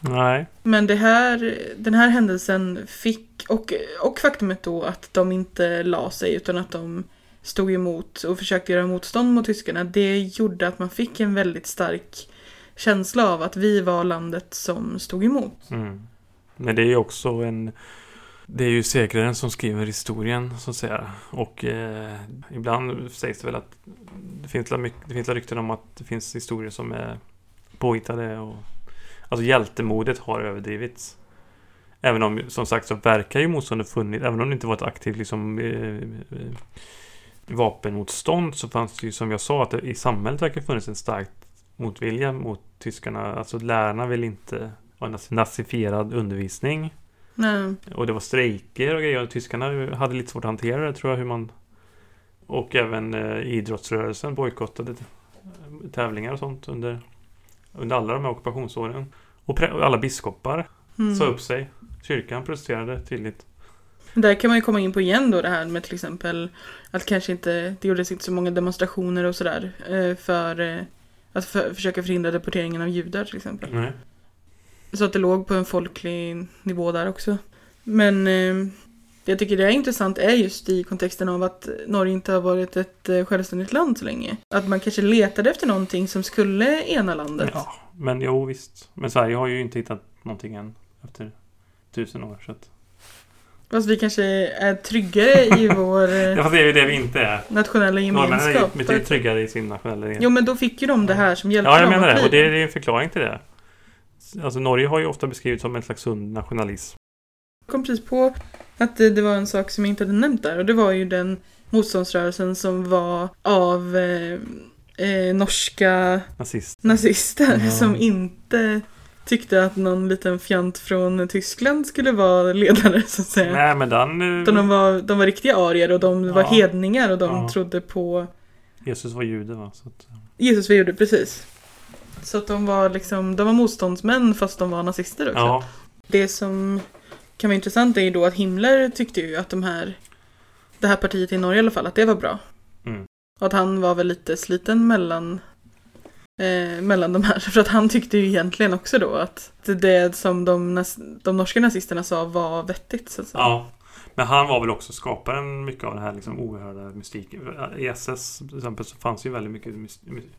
Nej, Men det här, den här händelsen fick, och, och faktumet då att de inte la sig utan att de stod emot och försökte göra motstånd mot tyskarna, det gjorde att man fick en väldigt stark känsla av att vi var landet som stod emot. Mm. Men det är också en... Det är ju segraren som skriver historien, så att säga. Och eh, ibland sägs det väl att det finns, mycket, det finns rykten om att det finns historier som är påhittade. Och, alltså hjältemodet har överdrivits. Även om, som sagt, så verkar ju motståndet funnits. Även om det inte var ett aktivt liksom, eh, vapenmotstånd så fanns det ju, som jag sa, att det i samhället verkar funnits en stark motvilja mot tyskarna. Alltså lärarna vill inte ha en nazifierad undervisning. Nej. Och det var strejker och grejer. Tyskarna hade lite svårt att hantera det tror jag. Hur man... Och även eh, idrottsrörelsen bojkottade tävlingar och sånt under, under alla de här ockupationsåren. Och alla biskopar Mm. sa upp sig. Kyrkan protesterade tydligt. Där kan man ju komma in på igen då det här med till exempel att kanske inte, det gjordes inte så många demonstrationer och sådär eh, för eh, att för, försöka förhindra deporteringen av judar till exempel. Nej. Så att det låg på en folklig nivå där också. Men eh, jag tycker det är intressant är just i kontexten av att Norge inte har varit ett eh, självständigt land så länge. Att man kanske letade efter någonting som skulle ena landet. Ja, men jo visst. Men Sverige har ju inte hittat någonting än efter tusen år. Så att... Fast vi kanske är tryggare i vår eh, Ja, fast det är ju det vi inte är. nationella Norrmännen är ju gemenskap. betydligt tryggare i sin nationella Jo men då fick ju de det här som hjälpte Ja, jag dem menar det. Och det är en förklaring till det. Alltså Norge har ju ofta beskrivits som en slags sund nationalism. Jag kom precis på att det, det var en sak som jag inte hade nämnt där och det var ju den motståndsrörelsen som var av eh, eh, norska Nazist. nazister Ja. som inte tyckte att någon liten fjant från Tyskland skulle vara ledare så att säga. Nej, men den... eh, Utan de var, de var riktiga arier och de var Ja. hedningar och de Ja. trodde på Jesus var jude va? Så att, Jesus vi gjorde precis. Så att de var liksom, de var motståndsmän fast de var nazister också. ja. Det som kan vara intressant är ju då att Himmler tyckte ju att de här, det här partiet i Norge i alla fall, att det var bra. Mm. Och att han var väl lite sliten mellan, eh, mellan de här. För att han tyckte ju egentligen också då att det som de, de norska nazisterna sa var vettigt. Så att säga. ja. Men han var väl också skaparen mycket av den här liksom oerhörda mystiken. I SS till exempel så fanns ju väldigt mycket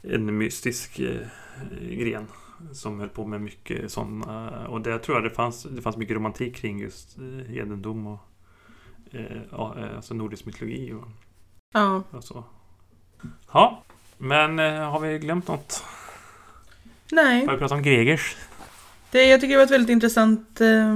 en mystisk eh, gren. Som höll på med mycket sådana. Och det tror jag det fanns, det fanns mycket romantik kring just eh, hedendom och eh, ja, eh, alltså nordisk mytologi och, Ja. och så. Ja, men eh, har vi glömt något? Nej, Har vi pratat om Gregers? det, jag tycker det var ett väldigt intressant eh,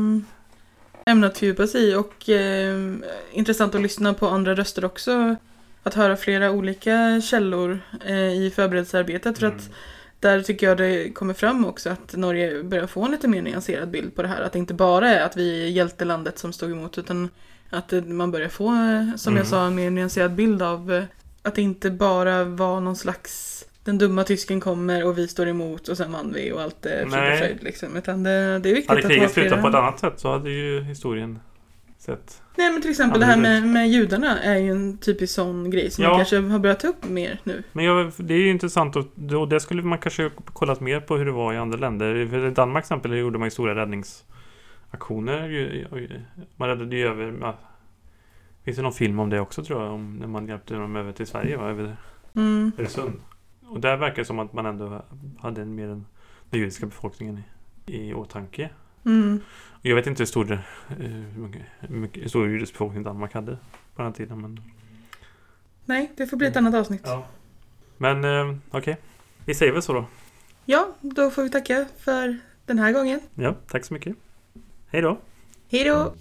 ämne att fördjupa sig i och eh, intressant att lyssna på andra röster också. Att höra flera olika källor eh, i förberedelsearbetet. För att Mm. Där tycker jag det kommer fram också att Norge börjar få en lite mer nyanserad bild på det här. Att det inte bara är att vi är hjältelandet som stod emot utan att det- man börjar få, eh, som Mm. jag sa, en mer nyanserad bild av eh, att det inte bara var någon slags den dumma tysken kommer och vi står emot och sen vann vi och allt är frid och fröjd liksom. Utan det, det är viktigt Hade att kriget slutat på ett annat sätt så hade ju historien sett... Nej men till exempel det här med, med judarna är ju en typisk sån grej som Ja. man kanske har börjat ta upp mer nu. Men jag, det är ju intressant och och det skulle man kanske kollat mer på hur det var i andra länder. För I Danmark till exempel gjorde man ju stora räddningsaktioner. Man räddade ju över... ja, Finns det någon film om det också tror jag? Om när man hjälpte dem över till Sverige va? Över Mm. Öresund. Och där verkar det som att man ändå hade en mer än den judiska befolkningen i, i åtanke. Mm. Jag vet inte hur stor, eh, hur stor judisk befolkning Danmark hade på den tiden. Men, Nej, det får bli ett annat avsnitt. ja. men eh, okej. Vi säger väl så då. Ja, då får vi tacka för den här gången. Ja, tack så mycket. Hej då. Hej då!